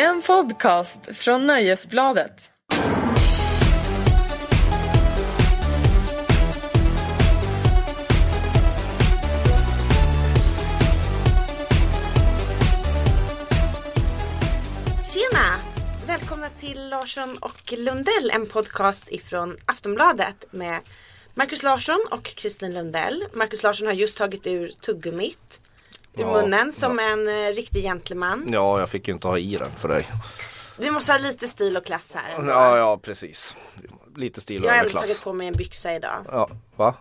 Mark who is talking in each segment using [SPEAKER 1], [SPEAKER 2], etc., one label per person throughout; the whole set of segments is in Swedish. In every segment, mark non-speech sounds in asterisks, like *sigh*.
[SPEAKER 1] En podcast från Nöjesbladet.
[SPEAKER 2] Tjena! Välkomna till Larsson och Lundell, en podcast ifrån Aftonbladet med Marcus Larsson och Kristin Lundell. Marcus Larsson har just tagit ur tuggummit ur
[SPEAKER 3] Ja,
[SPEAKER 2] munnen som en eh, riktig gentleman.
[SPEAKER 3] Ja, jag fick ju inte ha i den för dig.
[SPEAKER 2] Vi måste ha lite stil och klass här. ändå.
[SPEAKER 3] Ja, ja precis. Lite stil och
[SPEAKER 2] Jag har ändå
[SPEAKER 3] överklass.
[SPEAKER 2] tagit på mig en byxa idag.
[SPEAKER 3] Ja, va?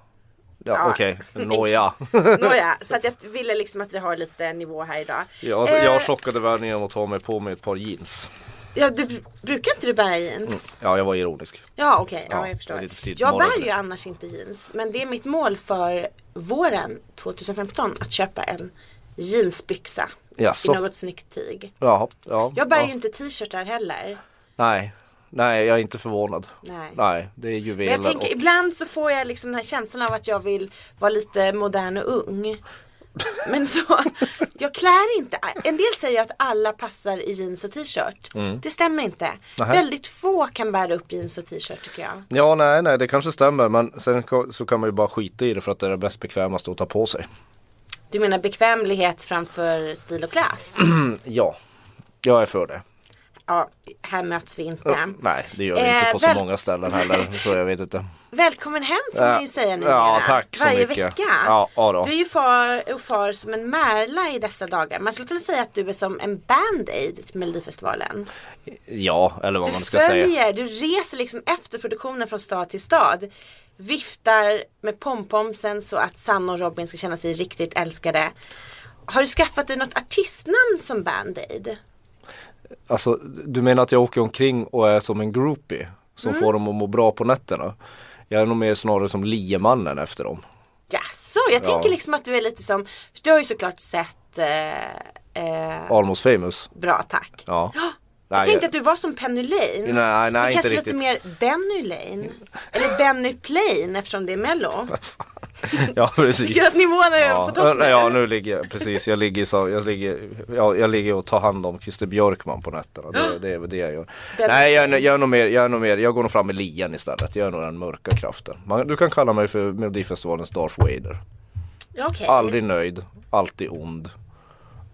[SPEAKER 3] Ja,
[SPEAKER 2] Ja.
[SPEAKER 3] okej. Nåja. *laughs*
[SPEAKER 2] Nåja, så att jag ville liksom att vi har lite nivå här idag.
[SPEAKER 3] Jag,
[SPEAKER 2] Eh,
[SPEAKER 3] jag chockade världen genom att ta mig på mig ett par jeans.
[SPEAKER 2] Ja, du, brukar inte du bära jeans?
[SPEAKER 3] Ja, jag var ironisk.
[SPEAKER 2] Ja okej, ja,
[SPEAKER 3] Ja,
[SPEAKER 2] jag förstår.
[SPEAKER 3] för
[SPEAKER 2] jag bär ju annars inte jeans. Men det är mitt mål för våren 2015 att köpa en jeansbyxa.
[SPEAKER 3] Jaså?
[SPEAKER 2] I något snyggt tyg.
[SPEAKER 3] Jaha, ja.
[SPEAKER 2] Jag bär
[SPEAKER 3] ja.
[SPEAKER 2] ju inte t-shirtar heller.
[SPEAKER 3] Nej, nej, jag är inte förvånad.
[SPEAKER 2] Nej.
[SPEAKER 3] Nej, det är
[SPEAKER 2] Men
[SPEAKER 3] juveler
[SPEAKER 2] jag tänker,
[SPEAKER 3] och...
[SPEAKER 2] ibland så får jag liksom den här känslan av att jag vill vara lite modern och ung. *laughs* Men så, jag klär inte. En del säger att alla passar i jeans och t-shirt. Det stämmer inte.
[SPEAKER 3] Mm. Nähä.
[SPEAKER 2] Väldigt få kan bära upp jeans och t-shirt tycker jag.
[SPEAKER 3] Ja, nej, nej, det kanske stämmer. Men sen så kan man ju bara skita i det för att det är det bäst bekvämaste att ta på sig.
[SPEAKER 2] Du menar bekvämlighet framför stil och klass? *clears throat*
[SPEAKER 3] Ja, jag är för det.
[SPEAKER 2] Ja, här möts vi inte.
[SPEAKER 3] Nej, det gör vi
[SPEAKER 2] Eh,
[SPEAKER 3] inte på så många ställen heller. *laughs* Så jag vet inte.
[SPEAKER 2] Välkommen hem får man ju säga nu.
[SPEAKER 3] Ja, tack så
[SPEAKER 2] Varje
[SPEAKER 3] mycket.
[SPEAKER 2] vecka.
[SPEAKER 3] Ja, ja.
[SPEAKER 2] Du är ju far och far som en märla i dessa dagar. Man skulle kunna säga att du är som en band-aid till Melodifestivalen.
[SPEAKER 3] Ja, eller vad
[SPEAKER 2] Du
[SPEAKER 3] man ska säga.
[SPEAKER 2] följer, du reser liksom efter produktionen från stad till stad. Viftar med pompomsen så att Sanna och Robin ska känna sig riktigt älskade. Har du skaffat dig något artistnamn som band-aid?
[SPEAKER 3] Alltså, du menar att jag åker omkring och är som en groupie som
[SPEAKER 2] Mm.
[SPEAKER 3] får dem att må bra på nätterna? Jag är nog mer snarare som liemannen efter dem.
[SPEAKER 2] Jaså, jag tänker liksom att du är lite som, du har ju såklart sett eh, eh,
[SPEAKER 3] Almost famous.
[SPEAKER 2] Bra tack.
[SPEAKER 3] Ja.
[SPEAKER 2] Jag tänkte att du var som Penny Lane.
[SPEAKER 3] Nej, nej, inte
[SPEAKER 2] kanske
[SPEAKER 3] riktigt.
[SPEAKER 2] lite mer Benny Lane. Eller Benny Plain eftersom det är mello. *laughs*
[SPEAKER 3] Ja, precis.
[SPEAKER 2] Tycker du att nivån är
[SPEAKER 3] Ja,
[SPEAKER 2] på topp nu?
[SPEAKER 3] ja, nu ligger jag, precis, jag ligger, så, jag ligger, ja, jag ligger och tar hand om Christer Björkman på nätterna. Det, det är det jag gör. Nej, jag, jag är nog mer, jag är nog mer, jag går nog fram med lian istället. Jag är nog den mörka kraften. Man, du kan kalla mig för Melodifestivalens Darth Vader.
[SPEAKER 2] Ja, Okej.
[SPEAKER 3] Aldrig nöjd, alltid ond.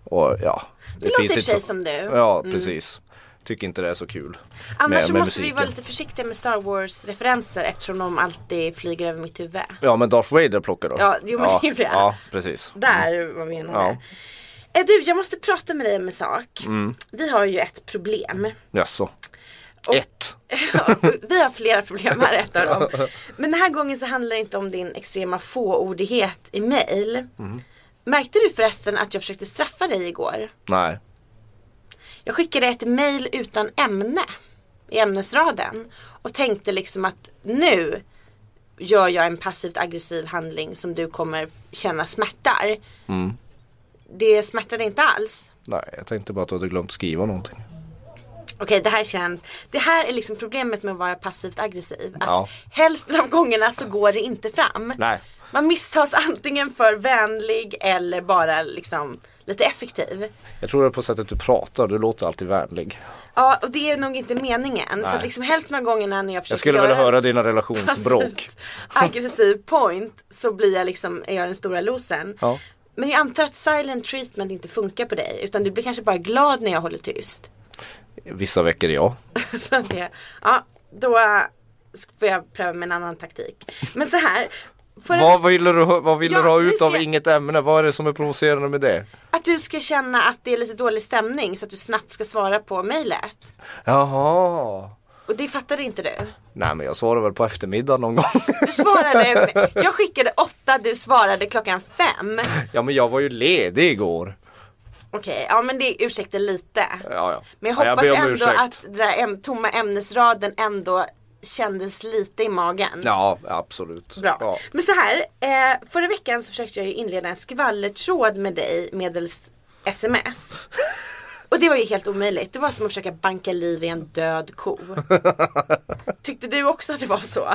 [SPEAKER 3] Och ja.
[SPEAKER 2] Det, låter i och för sig som du.
[SPEAKER 3] Ja, precis. Tycker inte det är så kul.
[SPEAKER 2] Annars
[SPEAKER 3] med-
[SPEAKER 2] så
[SPEAKER 3] med
[SPEAKER 2] måste vi
[SPEAKER 3] musiken.
[SPEAKER 2] vara lite försiktiga med Star Wars referenser eftersom de alltid flyger över mitt huvud.
[SPEAKER 3] Ja, men Darth Vader plockar då.
[SPEAKER 2] Ja, jo, men
[SPEAKER 3] ja,
[SPEAKER 2] det gjorde jag.
[SPEAKER 3] Ja, precis.
[SPEAKER 2] Där var vi.
[SPEAKER 3] Ja.
[SPEAKER 2] Eh, Du, jag måste prata med dig om en sak.
[SPEAKER 3] Mm.
[SPEAKER 2] Vi har ju ett problem.
[SPEAKER 3] Jaså.
[SPEAKER 2] Och-
[SPEAKER 3] Ett. *laughs*
[SPEAKER 2] vi har flera problem här, ett av dem. *laughs* Men den här gången så handlar det inte om din extrema fåordighet i mail.
[SPEAKER 3] Mm.
[SPEAKER 2] Märkte du förresten att jag försökte straffa dig igår?
[SPEAKER 3] Nej.
[SPEAKER 2] Jag skickade ett mail utan ämne i ämnesraden och tänkte liksom att nu gör jag en passivt aggressiv handling som du kommer känna smärtar.
[SPEAKER 3] Mm.
[SPEAKER 2] Det smärtade inte alls.
[SPEAKER 3] Nej, jag tänkte bara att du hade glömt skriva någonting.
[SPEAKER 2] Okej det här känns, det här är liksom problemet med att vara passivt aggressiv. Att
[SPEAKER 3] Ja.
[SPEAKER 2] hälften av gångerna så går det inte fram.
[SPEAKER 3] Nej.
[SPEAKER 2] Man misstas antingen för vänlig eller bara liksom lite effektiv.
[SPEAKER 3] Jag tror det är på sättet du pratar, du låter alltid vänlig.
[SPEAKER 2] Ja och det är nog inte meningen. Så
[SPEAKER 3] Nej.
[SPEAKER 2] att liksom hälften av gångerna när jag försöker
[SPEAKER 3] Jag skulle vilja höra dina relationsbråk. *laughs*
[SPEAKER 2] aggressiv point så blir jag liksom, är jag den stora losern.
[SPEAKER 3] Ja.
[SPEAKER 2] Men jag antar att silent treatment inte funkar på dig utan du blir kanske bara glad när jag håller tyst.
[SPEAKER 3] Vissa veckor ja. *laughs*
[SPEAKER 2] så det, ja då får jag pröva med en annan taktik. Men så här. För
[SPEAKER 3] Vad ville du, vad ville
[SPEAKER 2] Ja,
[SPEAKER 3] du ha ut av
[SPEAKER 2] jag-
[SPEAKER 3] inget ämne? Vad är det som är provocerande med det?
[SPEAKER 2] att du ska känna att det är lite dålig stämning så att du snabbt ska svara på mejlet.
[SPEAKER 3] Jaha.
[SPEAKER 2] Och det fattade inte du.
[SPEAKER 3] Nej men jag svarar väl på eftermiddag någon gång.
[SPEAKER 2] Du svarade, *laughs* jag skickade åtta, du svarade klockan fem.
[SPEAKER 3] ja men jag var ju ledig igår.
[SPEAKER 2] Okej, ja men det ursäktar lite.
[SPEAKER 3] Ja, ja.
[SPEAKER 2] Men jag
[SPEAKER 3] Ja,
[SPEAKER 2] hoppas
[SPEAKER 3] ber om
[SPEAKER 2] ändå
[SPEAKER 3] ursäkt.
[SPEAKER 2] att den där tomma ämnesraden ändå kändes lite i magen.
[SPEAKER 3] Ja absolut.
[SPEAKER 2] Bra.
[SPEAKER 3] Ja.
[SPEAKER 2] Men så här, eh, förra veckan så försökte jag ju inleda en skvallertråd med dig medelst sms. *laughs* Och det var ju helt omöjligt. Det var som att försöka banka liv i en död ko. *laughs* Tyckte du också att det var så?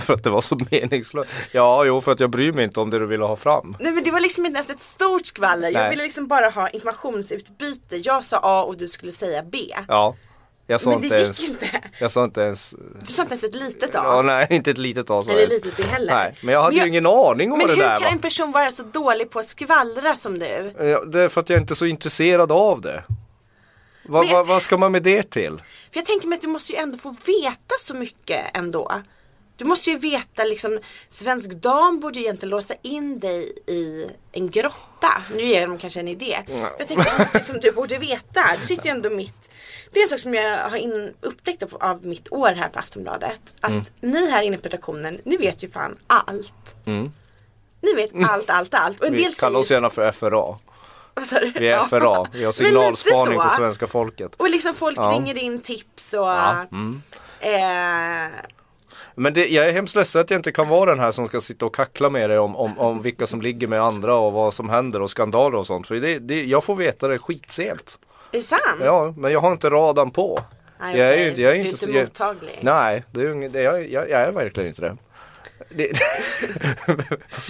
[SPEAKER 3] För att det var så meningslöst. Ja, jo för att jag bryr mig inte om det du ville ha fram.
[SPEAKER 2] Nej men det var liksom inte ens ett stort skvaller. Jag
[SPEAKER 3] Nej.
[SPEAKER 2] ville liksom bara ha informationsutbyte. Jag sa A och du skulle säga B.
[SPEAKER 3] Ja. Jag sa
[SPEAKER 2] Men det
[SPEAKER 3] inte
[SPEAKER 2] gick
[SPEAKER 3] ens.
[SPEAKER 2] inte.
[SPEAKER 3] Jag sa inte ens.
[SPEAKER 2] Du sa inte ens ett litet A.
[SPEAKER 3] Ja, nej, inte ett litet A.
[SPEAKER 2] Eller
[SPEAKER 3] jag.
[SPEAKER 2] litet B heller.
[SPEAKER 3] Nej, men jag hade
[SPEAKER 2] Men
[SPEAKER 3] ju
[SPEAKER 2] jag-
[SPEAKER 3] ingen aning om
[SPEAKER 2] Men hur
[SPEAKER 3] det där
[SPEAKER 2] kan en
[SPEAKER 3] var.
[SPEAKER 2] person vara så dålig på att skvallra som du?
[SPEAKER 3] Ja, det är för att jag inte är så intresserad av det. Va,
[SPEAKER 2] Men
[SPEAKER 3] va, vad ska man med det till?
[SPEAKER 2] För jag tänker mig att du måste ju ändå få veta så mycket ändå. Du måste ju veta liksom, Svensk Dam borde ju egentligen låsa in dig i en grotta. Nu ger de kanske en idé. Jag tänker mycket som du borde veta. Du sitter ju ändå mitt. Det är en sak som jag har in, upptäckt av, av mitt år här på Aftonbladet. Att
[SPEAKER 3] Mm.
[SPEAKER 2] ni här inne på redaktionen, ni vet ju fan allt. Ni vet allt, allt, allt. Och en
[SPEAKER 3] Mm. Vi
[SPEAKER 2] del
[SPEAKER 3] kallar oss gärna för FRA. Vi är. FRA. Vi har *laughs* signalspaning på svenska folket.
[SPEAKER 2] Och liksom folk
[SPEAKER 3] Ja.
[SPEAKER 2] ringer in tips och
[SPEAKER 3] Ja, mm.
[SPEAKER 2] eh,
[SPEAKER 3] Men det, jag är hemskt ledsen att jag inte kan vara den här som ska sitta och kackla med dig om, om, om vilka som ligger med andra och vad som händer och skandaler och sånt. För det, det, jag får veta det skitsent.
[SPEAKER 2] är det sant?
[SPEAKER 3] Ja, men jag har inte radan på.
[SPEAKER 2] Nej,
[SPEAKER 3] jag är inte, jag är
[SPEAKER 2] du är
[SPEAKER 3] inte, så- jag,
[SPEAKER 2] mottaglig.
[SPEAKER 3] Nej, det är, jag, jag, jag är verkligen inte det. Det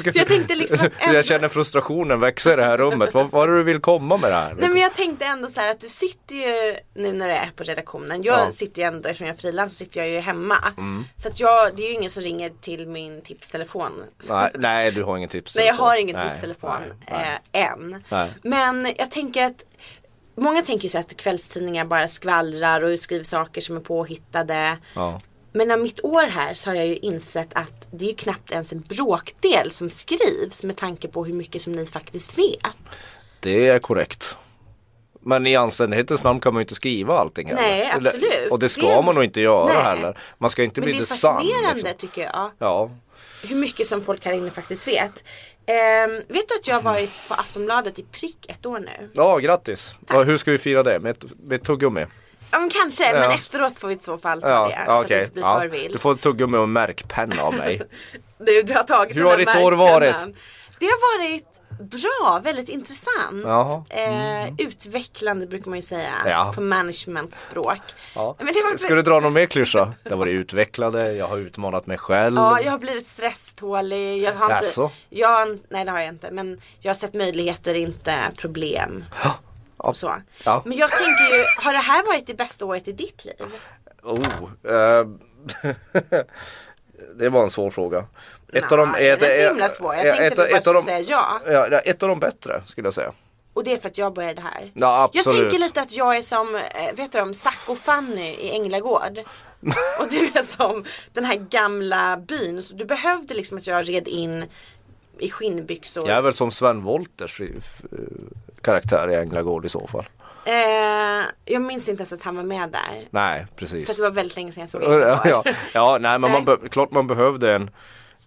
[SPEAKER 3] *laughs*
[SPEAKER 2] jag tänkte liksom *laughs* ändå-
[SPEAKER 3] jag känner frustrationen växa i det här rummet. Vad, vad är det du vill komma med det här?
[SPEAKER 2] Nej men jag tänkte ändå så här att du sitter ju nu när du är på redaktionen. Jag
[SPEAKER 3] Ja. Mm.
[SPEAKER 2] sitter ju ändå, eftersom jag är frilans så sitter jag ju hemma. Så att jag, det är ju ingen som ringer till min tipstelefon.
[SPEAKER 3] nej, nej, du har ingen tips.
[SPEAKER 2] Nej jag har ingen
[SPEAKER 3] Nej,
[SPEAKER 2] tipstelefon
[SPEAKER 3] nej.
[SPEAKER 2] Eh, än. Men jag tänker att Många tänker ju så att kvällstidningar bara skvallrar och skriver saker som är påhittade.
[SPEAKER 3] Ja.
[SPEAKER 2] Men av mitt år här så har jag ju insett att det är ju knappt ens en bråkdel som skrivs med tanke på hur mycket som ni faktiskt vet.
[SPEAKER 3] Det är korrekt. Men i anständighetens namn kan man ju inte skriva allting heller.
[SPEAKER 2] Nej, absolut.
[SPEAKER 3] Och det ska
[SPEAKER 2] Det-
[SPEAKER 3] man nog inte göra
[SPEAKER 2] Nej.
[SPEAKER 3] heller. Man ska inte
[SPEAKER 2] Men
[SPEAKER 3] bli
[SPEAKER 2] det är
[SPEAKER 3] det sann.
[SPEAKER 2] fascinerande
[SPEAKER 3] Liksom.
[SPEAKER 2] tycker jag.
[SPEAKER 3] Ja.
[SPEAKER 2] Hur mycket som folk här inne faktiskt vet. Ehm, vet du att jag har varit på Aftonbladet i prick ett år nu?
[SPEAKER 3] ja, grattis. Ja, hur ska vi fira det? Med med tuggummi?
[SPEAKER 2] Ja men kanske, men
[SPEAKER 3] Ja.
[SPEAKER 2] efteråt får vi i så fall ta
[SPEAKER 3] Ja,
[SPEAKER 2] det.
[SPEAKER 3] ja
[SPEAKER 2] så det
[SPEAKER 3] okej.
[SPEAKER 2] inte blir
[SPEAKER 3] Ja, du får ett tuggummi och en märkpenna av mig. *laughs*
[SPEAKER 2] Du, du har tagit
[SPEAKER 3] Hur
[SPEAKER 2] den
[SPEAKER 3] har
[SPEAKER 2] där
[SPEAKER 3] ditt år
[SPEAKER 2] märkpennan.
[SPEAKER 3] varit?
[SPEAKER 2] Det har varit bra, väldigt intressant.
[SPEAKER 3] Jaha.
[SPEAKER 2] Eh, utvecklande brukar man ju säga
[SPEAKER 3] Ja.
[SPEAKER 2] på managementspråk.
[SPEAKER 3] Ja.
[SPEAKER 2] Men det var,
[SPEAKER 3] Ska du dra någon mer klyscha? Det har varit utvecklade, jag har utmanat mig själv.
[SPEAKER 2] Ja, jag har blivit stresstålig. Jag har inte,
[SPEAKER 3] Jaså?
[SPEAKER 2] jag, har- nej det har jag inte. Men jag har sett möjligheter, inte problem. Och så.
[SPEAKER 3] Ja.
[SPEAKER 2] Men jag tänker ju, har det här varit det bästa året i ditt liv?
[SPEAKER 3] Oh, eh, *laughs* det var en svår fråga. Ett av de,
[SPEAKER 2] Nej,
[SPEAKER 3] ett,
[SPEAKER 2] den är så
[SPEAKER 3] ett-
[SPEAKER 2] himla svår. Jag
[SPEAKER 3] ett-
[SPEAKER 2] tänkte du bara
[SPEAKER 3] ett av
[SPEAKER 2] skulle
[SPEAKER 3] de-
[SPEAKER 2] säga ja.
[SPEAKER 3] Ja, det är ett av de bättre skulle jag säga.
[SPEAKER 2] Och det är för att jag började här.
[SPEAKER 3] Ja,
[SPEAKER 2] Jag tänker lite att jag är som, eh, vet du om Zack och Fanny i Änglagård. *laughs* och du är som den här gamla byn. Så du behövde liksom att jag red in i skinnbyxor.
[SPEAKER 3] Jag är väl som Sven Wolters karaktär i Änglagård i så fall.
[SPEAKER 2] Eh, jag minns inte ens att han var med där.
[SPEAKER 3] Nej,
[SPEAKER 2] Så
[SPEAKER 3] precis.
[SPEAKER 2] att det var väldigt länge sedan jag såg
[SPEAKER 3] Ja,
[SPEAKER 2] Änglagård.
[SPEAKER 3] ja, ja, nej men man be, klart man behövde en,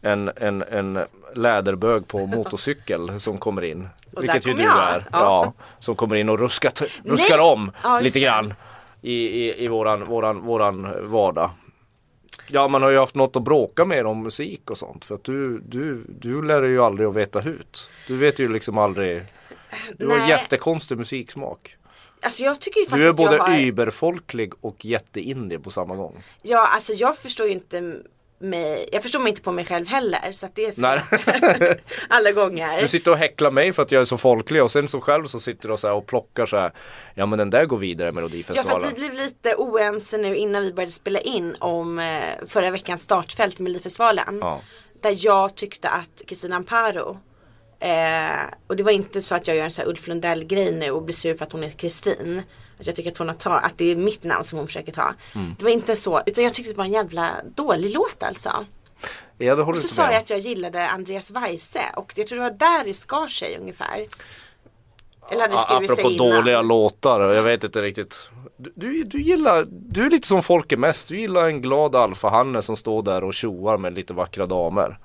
[SPEAKER 3] en, en, en läderbög på motorcykel som kommer in.
[SPEAKER 2] Och
[SPEAKER 3] vilket ju du
[SPEAKER 2] jag.
[SPEAKER 3] är.
[SPEAKER 2] Ja.
[SPEAKER 3] Ja. som kommer in och ruskar, t- ruskar om
[SPEAKER 2] Ja,
[SPEAKER 3] lite grann i, i, i våran, våran, våran vardag. Ja man har ju haft något att bråka med om musik och sånt för att du, du, du lär dig ju aldrig att veta hut. Du vet ju liksom aldrig Du har
[SPEAKER 2] Nej.
[SPEAKER 3] jättekonstig musiksmak.
[SPEAKER 2] Alltså jag tycker ju faktiskt
[SPEAKER 3] Du är
[SPEAKER 2] att jag
[SPEAKER 3] både
[SPEAKER 2] har...
[SPEAKER 3] überfolklig och jätteindie på samma gång.
[SPEAKER 2] Ja alltså jag förstår ju inte mig, jag förstår mig inte på mig själv heller så att det är
[SPEAKER 3] Nej. *laughs*
[SPEAKER 2] alla gånger.
[SPEAKER 3] Du sitter och häcklar mig för att jag är så folklig och sen så själv så sitter du och, så och plockar så här. Ja men den där går vidare
[SPEAKER 2] Ja för
[SPEAKER 3] Melodifestivalen.
[SPEAKER 2] att vi blev lite oense nu innan vi började spela in om eh, förra veckans startfält med Melodifestivalen.
[SPEAKER 3] Ja.
[SPEAKER 2] Där jag tyckte att Kristina Amparo eh, och det var inte så att jag gör en sån här Ulf Lundell grej nu och blir sur för att hon heter Kristin. Att jag tycker att hon har ta, att det är mitt namn som hon försöker ta.
[SPEAKER 3] Mm.
[SPEAKER 2] Det var inte så, utan jag tyckte det var en jävla dålig låt alltså.
[SPEAKER 3] Ja det
[SPEAKER 2] Och så sa jag att jag gillade Andreas Weise och jag tror det var där det skar sig ungefär. Eller hade
[SPEAKER 3] A-
[SPEAKER 2] skurit sig
[SPEAKER 3] Apropå
[SPEAKER 2] innan.
[SPEAKER 3] dåliga låtar, jag vet inte riktigt. Du, du, du gillar, du är lite som folk är mest. Du gillar en glad alfahanne som står där och tjoar med lite vackra damer.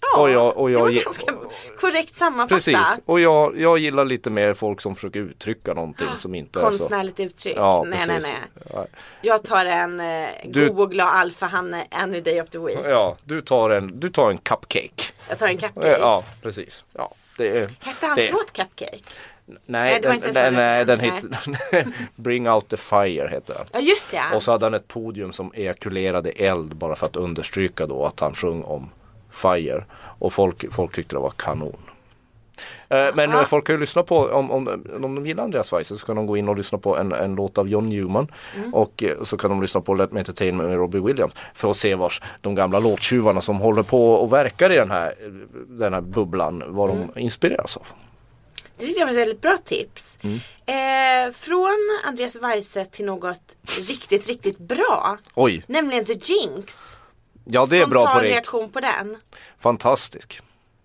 [SPEAKER 2] Ja,
[SPEAKER 3] och jag- och jag
[SPEAKER 2] det var ganska korrekt sammanfattat.
[SPEAKER 3] Precis, och jag, jag gillar lite mer folk som försöker uttrycka någonting som inte är så.
[SPEAKER 2] Konstnärligt uttryck.
[SPEAKER 3] Ja,
[SPEAKER 2] nej, nej,
[SPEAKER 3] precis.
[SPEAKER 2] nej.
[SPEAKER 3] Ja.
[SPEAKER 2] Jag tar en eh,
[SPEAKER 3] Du-
[SPEAKER 2] god och glad alfahanne any day of the week.
[SPEAKER 3] Ja, du tar en, du tar en cupcake.
[SPEAKER 2] Jag tar en cupcake.
[SPEAKER 3] Ja, precis. Ja, det är,
[SPEAKER 2] Hette hans
[SPEAKER 3] det,
[SPEAKER 2] låt Cupcake? Nej, var
[SPEAKER 3] den,
[SPEAKER 2] inte en sån
[SPEAKER 3] nej, nej, den hette *laughs* Bring out the fire heter den.
[SPEAKER 2] Ja just det.
[SPEAKER 3] Och så hade han ett podium som ejakulerade eld bara för att understryka då att han sjöng om Fire. Och folk, folk tyckte det var kanon. Eh, Men
[SPEAKER 2] Ja.
[SPEAKER 3] folk kan ju lyssna på, om, om, om de gillar Andreas Weise så kan de gå in och lyssna på en, en låt av John Newman.
[SPEAKER 2] Mm.
[SPEAKER 3] Och eh, så kan de lyssna på Let Me Entertain med Robbie Williams. För att se vars de gamla låttjuvarna som håller på och verkar i den här, den här bubblan, vad
[SPEAKER 2] Mm.
[SPEAKER 3] de inspireras av.
[SPEAKER 2] Det tycker jag var ett väldigt bra tips.
[SPEAKER 3] Mm.
[SPEAKER 2] Eh, från Andreas Weise till något riktigt, riktigt bra.
[SPEAKER 3] Oj,
[SPEAKER 2] Nämligen The Jinx.
[SPEAKER 3] Ja det är bra på
[SPEAKER 2] Spontan reaktion på den.
[SPEAKER 3] Fantastisk.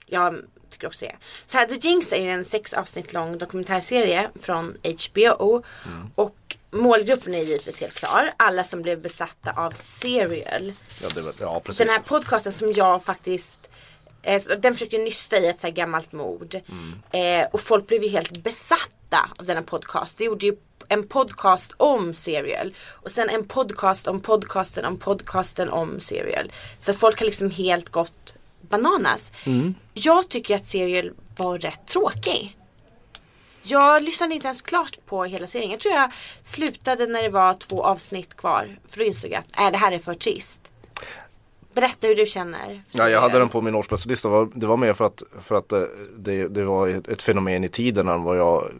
[SPEAKER 2] Jag tycker också det. Så här, The Jinx är ju en sex avsnitt lång dokumentärserie från HBO.
[SPEAKER 3] Mm.
[SPEAKER 2] Och målgruppen är givetvis helt klar. Alla som blev besatta av Serial.
[SPEAKER 3] Ja, det, var- ja precis.
[SPEAKER 2] Den här podcasten som jag faktiskt eh, den försökte nysta i ett så här gammalt mord. Eh, och folk blev ju helt besatta av denna podcast. Det gjorde ju en podcast om Serial. Och sen en podcast om podcasten om podcasten om Serial. Så att folk har liksom helt gått bananas. Jag tycker att Serial var rätt tråkig. Jag lyssnade inte ens klart på hela serien. Jag tror jag slutade när det var två avsnitt kvar. För då insåg jag att äh, det här är för trist. Berätta hur du känner.
[SPEAKER 3] Ja, jag hade den på min årsbästelista. Det var- mer för att, för att det, det, det var ett, fenomen i tiden än vad jag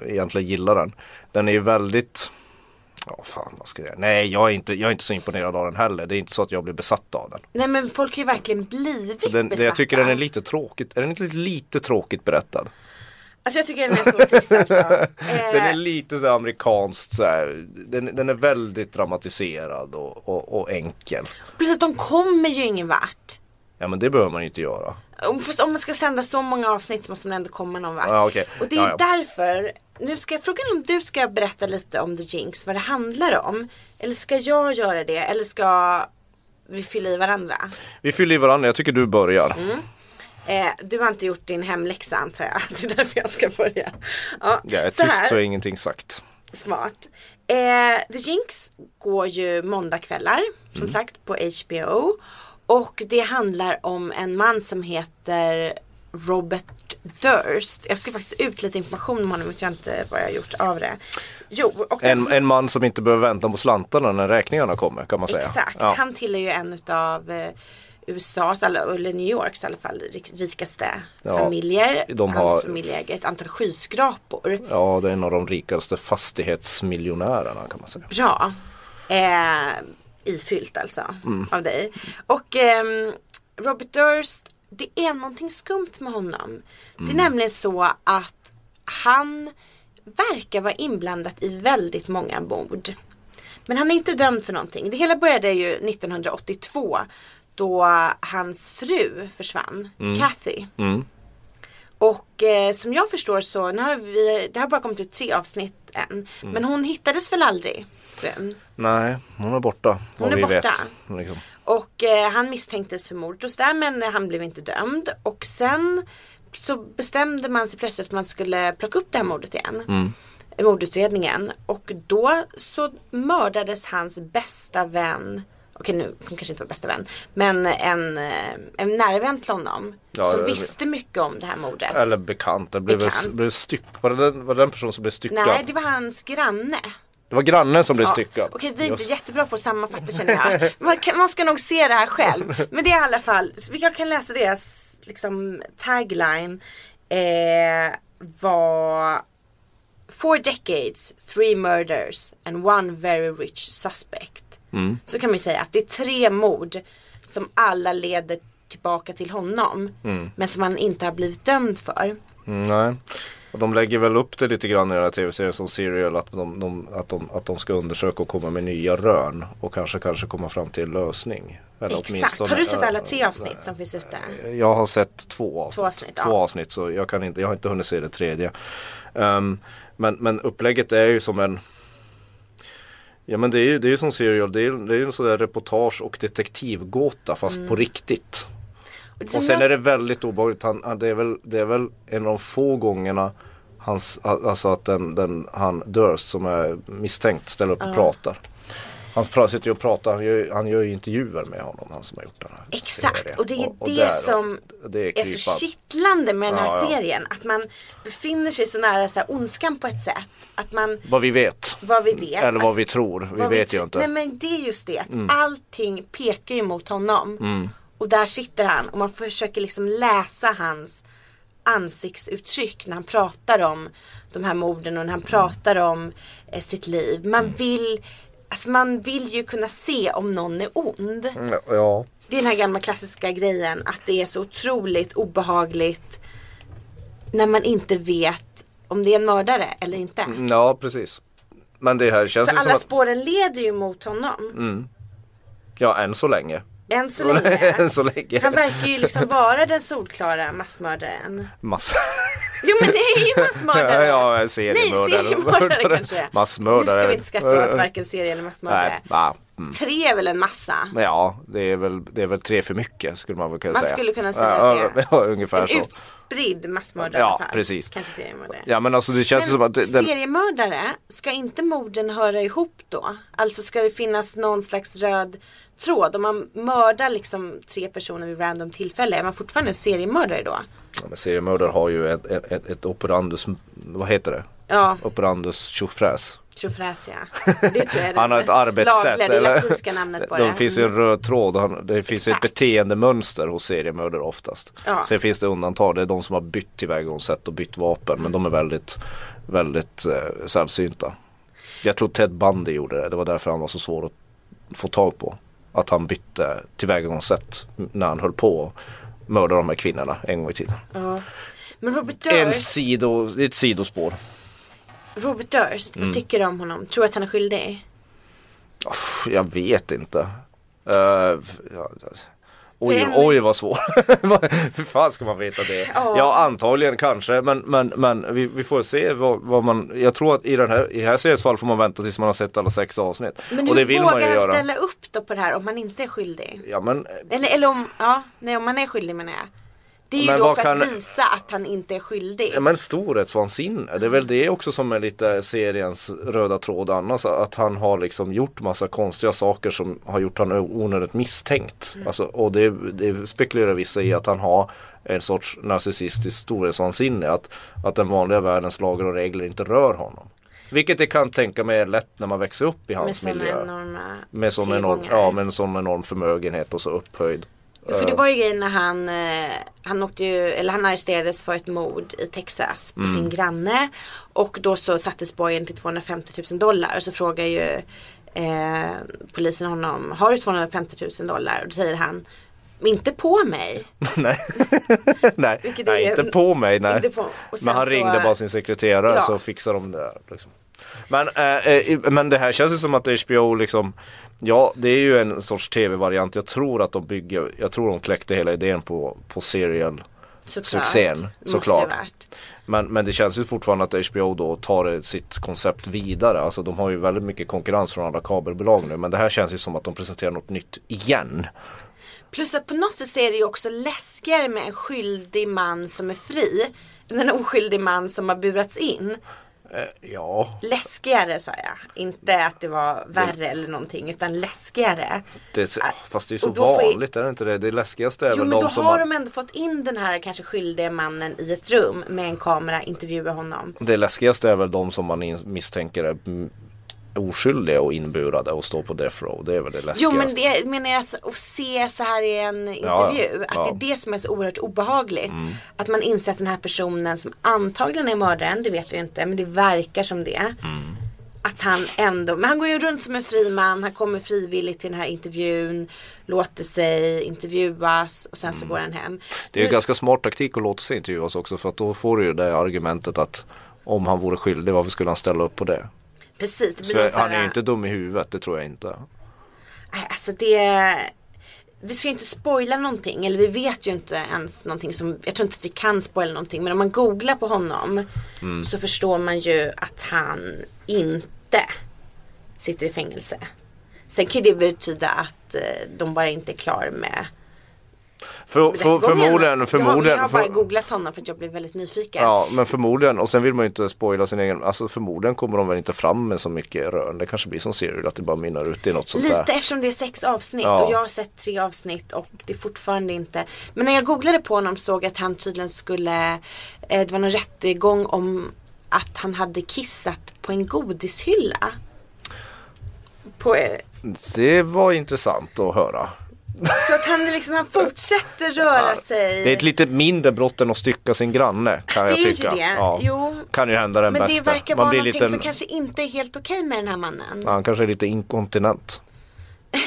[SPEAKER 3] egentligen gillar den. Den är ju väldigt Ja fan vad ska jag säga. Nej jag är, inte, jag är inte så imponerad av den heller. Det är inte så att jag blir besatt av den.
[SPEAKER 2] Nej men folk har ju verkligen blivit
[SPEAKER 3] den
[SPEAKER 2] besatta.
[SPEAKER 3] jag tycker den är lite tråkigt. Är den inte lite tråkigt berättad?
[SPEAKER 2] Alltså jag tycker den är så trist alltså. Eh, *laughs*
[SPEAKER 3] Den är lite så amerikanskt så här. Den, den är väldigt dramatiserad och, och, och enkel.
[SPEAKER 2] Att de kommer ju ingen vart.
[SPEAKER 3] Ja men det behöver man ju inte göra.
[SPEAKER 2] Om- Fast om man ska sända så många avsnitt så måste man ändå komma någon vart.
[SPEAKER 3] Ja, okej.
[SPEAKER 2] Och det är
[SPEAKER 3] Ja, ja.
[SPEAKER 2] därför, nu ska jag frågan är om du ska berätta lite om The Jinx, vad det handlar om. Eller ska jag göra det? Eller ska vi fylla i varandra?
[SPEAKER 3] Vi fyller i varandra. Jag tycker du börjar.
[SPEAKER 2] Eh, du har inte gjort din hemläxa antar jag. *laughs* Det är därför jag ska börja. Ja,
[SPEAKER 3] Jag är
[SPEAKER 2] så
[SPEAKER 3] tyst
[SPEAKER 2] här.
[SPEAKER 3] så är ingenting sagt.
[SPEAKER 2] Smart. Eh, The Jinx går ju måndagkvällar som sagt på HBO. Och det handlar om en man som heter Robert Durst. Jag ska faktiskt ut lite information om honom, vet jag inte vad jag har gjort av det. Jo,
[SPEAKER 3] En,
[SPEAKER 2] som-
[SPEAKER 3] en man som inte behöver vänta på slantarna när räkningarna kommer kan man säga.
[SPEAKER 2] Exakt,
[SPEAKER 3] Ja.
[SPEAKER 2] han tillhör ju en utav eh, USAs, eller New Yorks i alla fall, rik- rikaste
[SPEAKER 3] Ja,
[SPEAKER 2] familjer.
[SPEAKER 3] de
[SPEAKER 2] Hans
[SPEAKER 3] har-
[SPEAKER 2] familj äger ett antal skyskrapor.
[SPEAKER 3] ja, det är en av de rikaste fastighetsmiljonärerna kan man säga.
[SPEAKER 2] Bra. Eh, ifyllt alltså
[SPEAKER 3] Mm.
[SPEAKER 2] av dig. Och ehm, Robert Durst, det är någonting skumt med honom. Det
[SPEAKER 3] Mm.
[SPEAKER 2] är nämligen så att han verkar vara inblandad i väldigt många mord. Men han är inte dömd för någonting. Det hela började ju 1982 då hans fru försvann, Kathy.
[SPEAKER 3] Mm.
[SPEAKER 2] Och eh, som jag förstår så, nu har vi, det har bara kommit ut tre avsnitt än.
[SPEAKER 3] Mm.
[SPEAKER 2] Men hon hittades väl aldrig? frun?
[SPEAKER 3] Nej, hon är borta.
[SPEAKER 2] Hon är
[SPEAKER 3] vi
[SPEAKER 2] borta.
[SPEAKER 3] vet. Liksom.
[SPEAKER 2] Och eh, han misstänktes för mordet och sådär men han blev inte dömd. Och sen så bestämde man sig plötsligt att man skulle plocka upp det här mordet igen.
[SPEAKER 3] Mm.
[SPEAKER 2] Mordutredningen. Och då så mördades hans bästa vän. Okej nu, hon kanske inte var bästa vän. Men en, eh, en nära vän till honom.
[SPEAKER 3] Ja,
[SPEAKER 2] som
[SPEAKER 3] det-
[SPEAKER 2] visste mycket om det här mordet.
[SPEAKER 3] Eller bekant. Det blev,
[SPEAKER 2] Bekant.
[SPEAKER 3] blev styck. Var det, den, var det den personen som blev styckad?
[SPEAKER 2] Nej, det var hans granne.
[SPEAKER 3] Det var grannen som blev
[SPEAKER 2] Ja,
[SPEAKER 3] styckad.
[SPEAKER 2] Okej, vi är inte
[SPEAKER 3] Just.
[SPEAKER 2] jättebra på att sammanfatta känner jag. Man, kan, man ska nog se det här själv. Men det är i alla fall, jag kan läsa deras liksom, tagline. Eh, var Four decades, three murders and one very rich suspect.
[SPEAKER 3] Mm.
[SPEAKER 2] Så kan man ju säga att det är tre mord som alla leder tillbaka till honom. Men som han inte har blivit dömd för.
[SPEAKER 3] Mm, nej. Och de lägger väl upp det lite grann i den här tv-serien som Serial att de, de, att, de, att de ska undersöka och komma med nya rön och kanske kanske komma fram till en lösning. Eller
[SPEAKER 2] Exakt. Har du sett alla tre avsnitt som finns ute?
[SPEAKER 3] Jag har sett två avsnitt.
[SPEAKER 2] Två avsnitt, ja.
[SPEAKER 3] Två avsnitt så jag, kan inte, jag har inte hunnit se det tredje. Ehm, men, men upplägget är ju som en Ja men det är ju det är som serial, det är, det är ju en sån där reportage och detektivgåta fast
[SPEAKER 2] Mm.
[SPEAKER 3] på riktigt. Och
[SPEAKER 2] som
[SPEAKER 3] sen
[SPEAKER 2] jag-
[SPEAKER 3] är det väldigt obehagligt, han, det, är väl, det är väl en av de få gångerna hans, alltså att den, den, han Durst som är misstänkt ställer upp och pratar. Han sitter ju och pratar, han gör, han gör ju intervjuer med honom, han som har gjort den här
[SPEAKER 2] Exakt
[SPEAKER 3] serien.
[SPEAKER 2] och det är det
[SPEAKER 3] där-
[SPEAKER 2] som
[SPEAKER 3] det är,
[SPEAKER 2] är så kittlande med den här
[SPEAKER 3] Ja, ja.
[SPEAKER 2] serien. Att man befinner sig så nära så här, ondskan på ett sätt. Att man,
[SPEAKER 3] Vad vi vet.
[SPEAKER 2] vad vi vet.
[SPEAKER 3] Eller vad
[SPEAKER 2] Alltså,
[SPEAKER 3] vi tror, vi
[SPEAKER 2] vad
[SPEAKER 3] vet ju
[SPEAKER 2] tr-
[SPEAKER 3] inte. Mm.
[SPEAKER 2] Nej men det är just det. Att allting pekar ju mot honom. Och där sitter han och man försöker liksom läsa hans ansiktsuttryck när han pratar om de här morden och när han pratar om eh, sitt liv. Man
[SPEAKER 3] Mm.
[SPEAKER 2] vill Alltså man vill ju kunna se om någon är ond.
[SPEAKER 3] Mm, Ja,
[SPEAKER 2] Det är den här gamla klassiska grejen att det är så otroligt obehagligt när man inte vet om det är en mördare eller inte.
[SPEAKER 3] ja precis. Men det här känns
[SPEAKER 2] För
[SPEAKER 3] ju som
[SPEAKER 2] alla
[SPEAKER 3] att,
[SPEAKER 2] spåren leder ju mot honom.
[SPEAKER 3] ja än så länge.
[SPEAKER 2] Än så länge. *laughs*
[SPEAKER 3] än så länge.
[SPEAKER 2] Han verkar ju liksom vara den solklara massmördaren.
[SPEAKER 3] Massa. *laughs*
[SPEAKER 2] Jo men det är ju massmördare. *laughs*
[SPEAKER 3] ja,
[SPEAKER 2] Nej,
[SPEAKER 3] seriemördare.
[SPEAKER 2] seriemördare kanske.
[SPEAKER 3] Massmördare.
[SPEAKER 2] Nu ska vi inte skratta åt varken serie eller massmördare.
[SPEAKER 3] Nej. Mm.
[SPEAKER 2] Tre är väl en massa.
[SPEAKER 3] Ja, det är, väl, det är väl tre för mycket skulle man väl kunna
[SPEAKER 2] Man
[SPEAKER 3] säga.
[SPEAKER 2] skulle kunna säga
[SPEAKER 3] ja,
[SPEAKER 2] det. *laughs*
[SPEAKER 3] Ja, ungefär
[SPEAKER 2] En
[SPEAKER 3] så.
[SPEAKER 2] utspridd massmördare
[SPEAKER 3] Ja, precis.
[SPEAKER 2] Kanske seriemördare.
[SPEAKER 3] Ja men alltså det känns
[SPEAKER 2] Men
[SPEAKER 3] som att den,
[SPEAKER 2] seriemördare, ska inte morden höra ihop då? Alltså ska det finnas någon slags röd tråd? Om man mördar liksom tre personer vid random tillfälle, är man fortfarande seriemördare då?
[SPEAKER 3] Men seriemördare har ju ett, ett, ett, ett operandus, vad heter det?
[SPEAKER 2] Ja,
[SPEAKER 3] Operandus tjofräs.
[SPEAKER 2] tjofräs ja. *laughs* Det tror jag är
[SPEAKER 3] Han har ett arbetssätt.
[SPEAKER 2] lagliga, det latinska namnet på
[SPEAKER 3] det.
[SPEAKER 2] det.
[SPEAKER 3] finns ju en röd tråd, han, det finns ju ett
[SPEAKER 2] Exakt.
[SPEAKER 3] beteendemönster hos seriemördare oftast.
[SPEAKER 2] Ja.
[SPEAKER 3] Sen finns det undantag, det är de som har bytt tillvägagångssätt och bytt vapen men de är väldigt, väldigt eh, sällsynta. Jag tror Ted Bundy gjorde det, det var därför han var så svår att få tag på. Att han bytte tillvägagångssätt när han höll på mörda de här kvinnorna en gång i tiden.
[SPEAKER 2] Ja. Men Robert
[SPEAKER 3] En
[SPEAKER 2] Durst,
[SPEAKER 3] sido, det är ett sidospår.
[SPEAKER 2] Robert Durst,
[SPEAKER 3] Mm.
[SPEAKER 2] vad tycker du om honom? Tror du att han är skyldig?
[SPEAKER 3] Jag vet inte. Uh, ja, oj, oj vad svårt. *laughs* Hur fan ska man veta det?
[SPEAKER 2] Ja.
[SPEAKER 3] Ja, antagligen kanske men, men, men vi, vi får se vad, vad man Jag tror att i den här, i här seriens fall får man vänta tills man har sett alla sex avsnitt.
[SPEAKER 2] Men
[SPEAKER 3] och
[SPEAKER 2] hur
[SPEAKER 3] det vill
[SPEAKER 2] vågar
[SPEAKER 3] man
[SPEAKER 2] han
[SPEAKER 3] göra.
[SPEAKER 2] ställa upp då på det här om han inte är skyldig?
[SPEAKER 3] Ja men
[SPEAKER 2] Eller, eller om, ja, nej om han är skyldig menar jag. Det är ju
[SPEAKER 3] Men
[SPEAKER 2] då för att
[SPEAKER 3] kan-
[SPEAKER 2] visa att han inte är skyldig.
[SPEAKER 3] Ja men storhetsvansinne, det är väl det också som är lite seriens röda tråd annars. Att han har liksom gjort massa konstiga saker som har gjort han onödigt misstänkt. Alltså, och det, det spekulerar vissa i att han har en sorts narcissistiskt storhetsvansinne. Att, att den vanliga världens lagar och regler inte rör honom. Vilket jag kan tänka mig är lätt när man växer upp i
[SPEAKER 2] med
[SPEAKER 3] hans
[SPEAKER 2] sådana
[SPEAKER 3] miljö. Med sån enorm, ja, med en sån enorm förmögenhet och så upphöjd.
[SPEAKER 2] För det var ju grejen när han, eh, han åkte ju, eller han arresterades för ett mord i Texas på
[SPEAKER 3] Mm.
[SPEAKER 2] sin granne. Och då så sattes borgen till 250 000 dollar. Och så frågar ju eh, polisen honom, har du 250 000 dollar? Och då säger han, inte på mig. *laughs*
[SPEAKER 3] nej, *laughs* nej,
[SPEAKER 2] är-
[SPEAKER 3] inte på mig. Nej.
[SPEAKER 2] På.
[SPEAKER 3] Men han
[SPEAKER 2] så-
[SPEAKER 3] ringde bara sin sekreterare
[SPEAKER 2] Ja.
[SPEAKER 3] så fixade de det. Liksom. Men, eh, eh, men det här känns ju som att HBO liksom Ja det är ju en sorts tv-variant. Jag tror att de bygger Jag tror de kläckte hela idén på, på serial
[SPEAKER 2] Såklart.
[SPEAKER 3] Succén, men, men det känns ju fortfarande att HBO då tar sitt koncept vidare. Alltså de har ju väldigt mycket konkurrens från andra kabelbolag nu. Men det här känns ju som att de presenterar något nytt igen.
[SPEAKER 2] Plus att på något sätt så är det ju också läskigare med en skyldig man som är fri. Än en oskyldig man som har burats in.
[SPEAKER 3] Ja,
[SPEAKER 2] Läskigare sa jag. Inte att det var värre eller någonting utan läskigare.
[SPEAKER 3] det, är- fast det är så
[SPEAKER 2] då ju-
[SPEAKER 3] vanligt är det inte det? Det läskigaste är
[SPEAKER 2] Jo
[SPEAKER 3] väl
[SPEAKER 2] men då
[SPEAKER 3] de som
[SPEAKER 2] har
[SPEAKER 3] har
[SPEAKER 2] de ändå fått in den här kanske skyldiga mannen i ett rum med en kamera, intervjuar honom.
[SPEAKER 3] Det läskigaste är väl de som man misstänker är oskyldiga och inburade och står på death row. Det är väl det läskigaste.
[SPEAKER 2] Jo men det menar jag att, att se så här i en
[SPEAKER 3] Ja,
[SPEAKER 2] intervju. Att
[SPEAKER 3] ja. Mm.
[SPEAKER 2] det är det som är så oerhört obehagligt. Att man inser att den här personen som antagligen är mördaren, det vet vi inte, men det verkar som det.
[SPEAKER 3] Mm.
[SPEAKER 2] Att han ändå, men han går ju runt som en fri man, han kommer frivilligt till den här intervjun, låter sig intervjuas och sen så går han hem.
[SPEAKER 3] Mm. Det är ju ganska smart taktik att låta sig intervjuas också för att då får du ju det argumentet att om han vore skyldig, varför skulle han ställa upp på det?
[SPEAKER 2] Precis, det blir
[SPEAKER 3] Så
[SPEAKER 2] sån
[SPEAKER 3] han är ju inte dum i huvudet, det tror jag inte.
[SPEAKER 2] Nej, Alltså det Vi ska inte spoila någonting eller vi vet ju inte ens någonting som Jag tror inte att vi kan spoila någonting men om man googlar på honom
[SPEAKER 3] Mm.
[SPEAKER 2] Så förstår man ju att han inte Sitter i fängelse Sen kan ju det betyda att eh, de bara inte är klar med
[SPEAKER 3] För, för, förmodligen,
[SPEAKER 2] Jag
[SPEAKER 3] förmodligen.
[SPEAKER 2] har, jag har bara googlat honom för att jag blev väldigt nyfiken.
[SPEAKER 3] Ja men förmodligen och sen vill man ju inte spoila sin egen, alltså förmodligen kommer de väl inte fram med så mycket rön. Det kanske blir som serial att det bara mynnar ut i något sånt
[SPEAKER 2] Lite
[SPEAKER 3] där.
[SPEAKER 2] eftersom det är sex avsnitt
[SPEAKER 3] Ja.
[SPEAKER 2] och jag har sett tre avsnitt och det är fortfarande inte Men när jag googlade på honom såg jag att han tydligen skulle eh, Det var någon rättegång om att han hade kissat på en godishylla. På, eh,
[SPEAKER 3] Det var intressant att höra.
[SPEAKER 2] Så att han liksom, han fortsätter röra sig.
[SPEAKER 3] Det är ett lite mindre brott än att stycka sin granne kan
[SPEAKER 2] Det
[SPEAKER 3] jag
[SPEAKER 2] är ju
[SPEAKER 3] tycka.
[SPEAKER 2] det.
[SPEAKER 3] Ja.
[SPEAKER 2] Jo.
[SPEAKER 3] Kan ju hända den
[SPEAKER 2] Men det
[SPEAKER 3] bästa.
[SPEAKER 2] verkar
[SPEAKER 3] Man
[SPEAKER 2] vara
[SPEAKER 3] blir
[SPEAKER 2] någonting
[SPEAKER 3] lite,
[SPEAKER 2] som kanske inte är helt okej med den här mannen.
[SPEAKER 3] ja, han kanske är lite inkontinent. *laughs*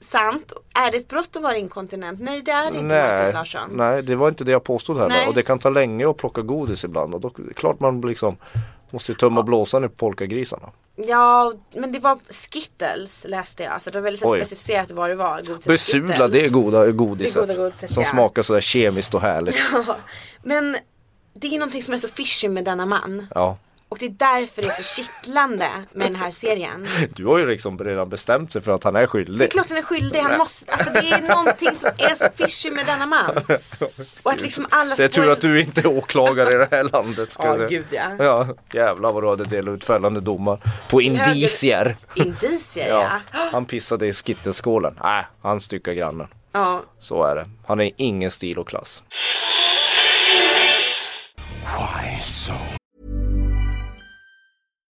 [SPEAKER 2] Sant. Är det ett brott att vara inkontinent? Nej det är det inte Marcus
[SPEAKER 3] Nej,
[SPEAKER 2] Larsson.
[SPEAKER 3] nej, det var inte det jag påstod heller.
[SPEAKER 2] Nej.
[SPEAKER 3] Och det kan ta länge att plocka godis ibland. Och då det klart man liksom måste ju tumma blåsan i polkagrisarna.
[SPEAKER 2] Ja, men det var Skittles läste jag. Så det var väldigt
[SPEAKER 3] Oj.
[SPEAKER 2] specificerat vad det var. Skittles.
[SPEAKER 3] det är goda godiset.
[SPEAKER 2] Det är goda godiset,
[SPEAKER 3] som
[SPEAKER 2] ja.
[SPEAKER 3] smakar sådär kemiskt och härligt. *laughs*
[SPEAKER 2] Ja, men det är någonting som är så fishy med denna man.
[SPEAKER 3] Ja.
[SPEAKER 2] Och det är därför det är så kittlande med den här serien.
[SPEAKER 3] Du har ju liksom redan bestämt sig för att han är
[SPEAKER 2] Det
[SPEAKER 3] skyldig.
[SPEAKER 2] är klart han är skyldig. Han måste, alltså det är någonting som är så fishy med denna man. Och att liksom alla
[SPEAKER 3] Det är tur att du inte är åklagare i det här landet.
[SPEAKER 2] Ja,
[SPEAKER 3] säga.
[SPEAKER 2] gud ja.
[SPEAKER 3] Ja, jävlar vad du hade delat ut fällande domar. På indicier.
[SPEAKER 2] Indicier
[SPEAKER 3] Ja,
[SPEAKER 2] ja.
[SPEAKER 3] han pissade i skitteskålen. Nej, han styckade grannen.
[SPEAKER 2] ja.
[SPEAKER 3] Så är det. Han är ingen stil och klass.
[SPEAKER 4] Why so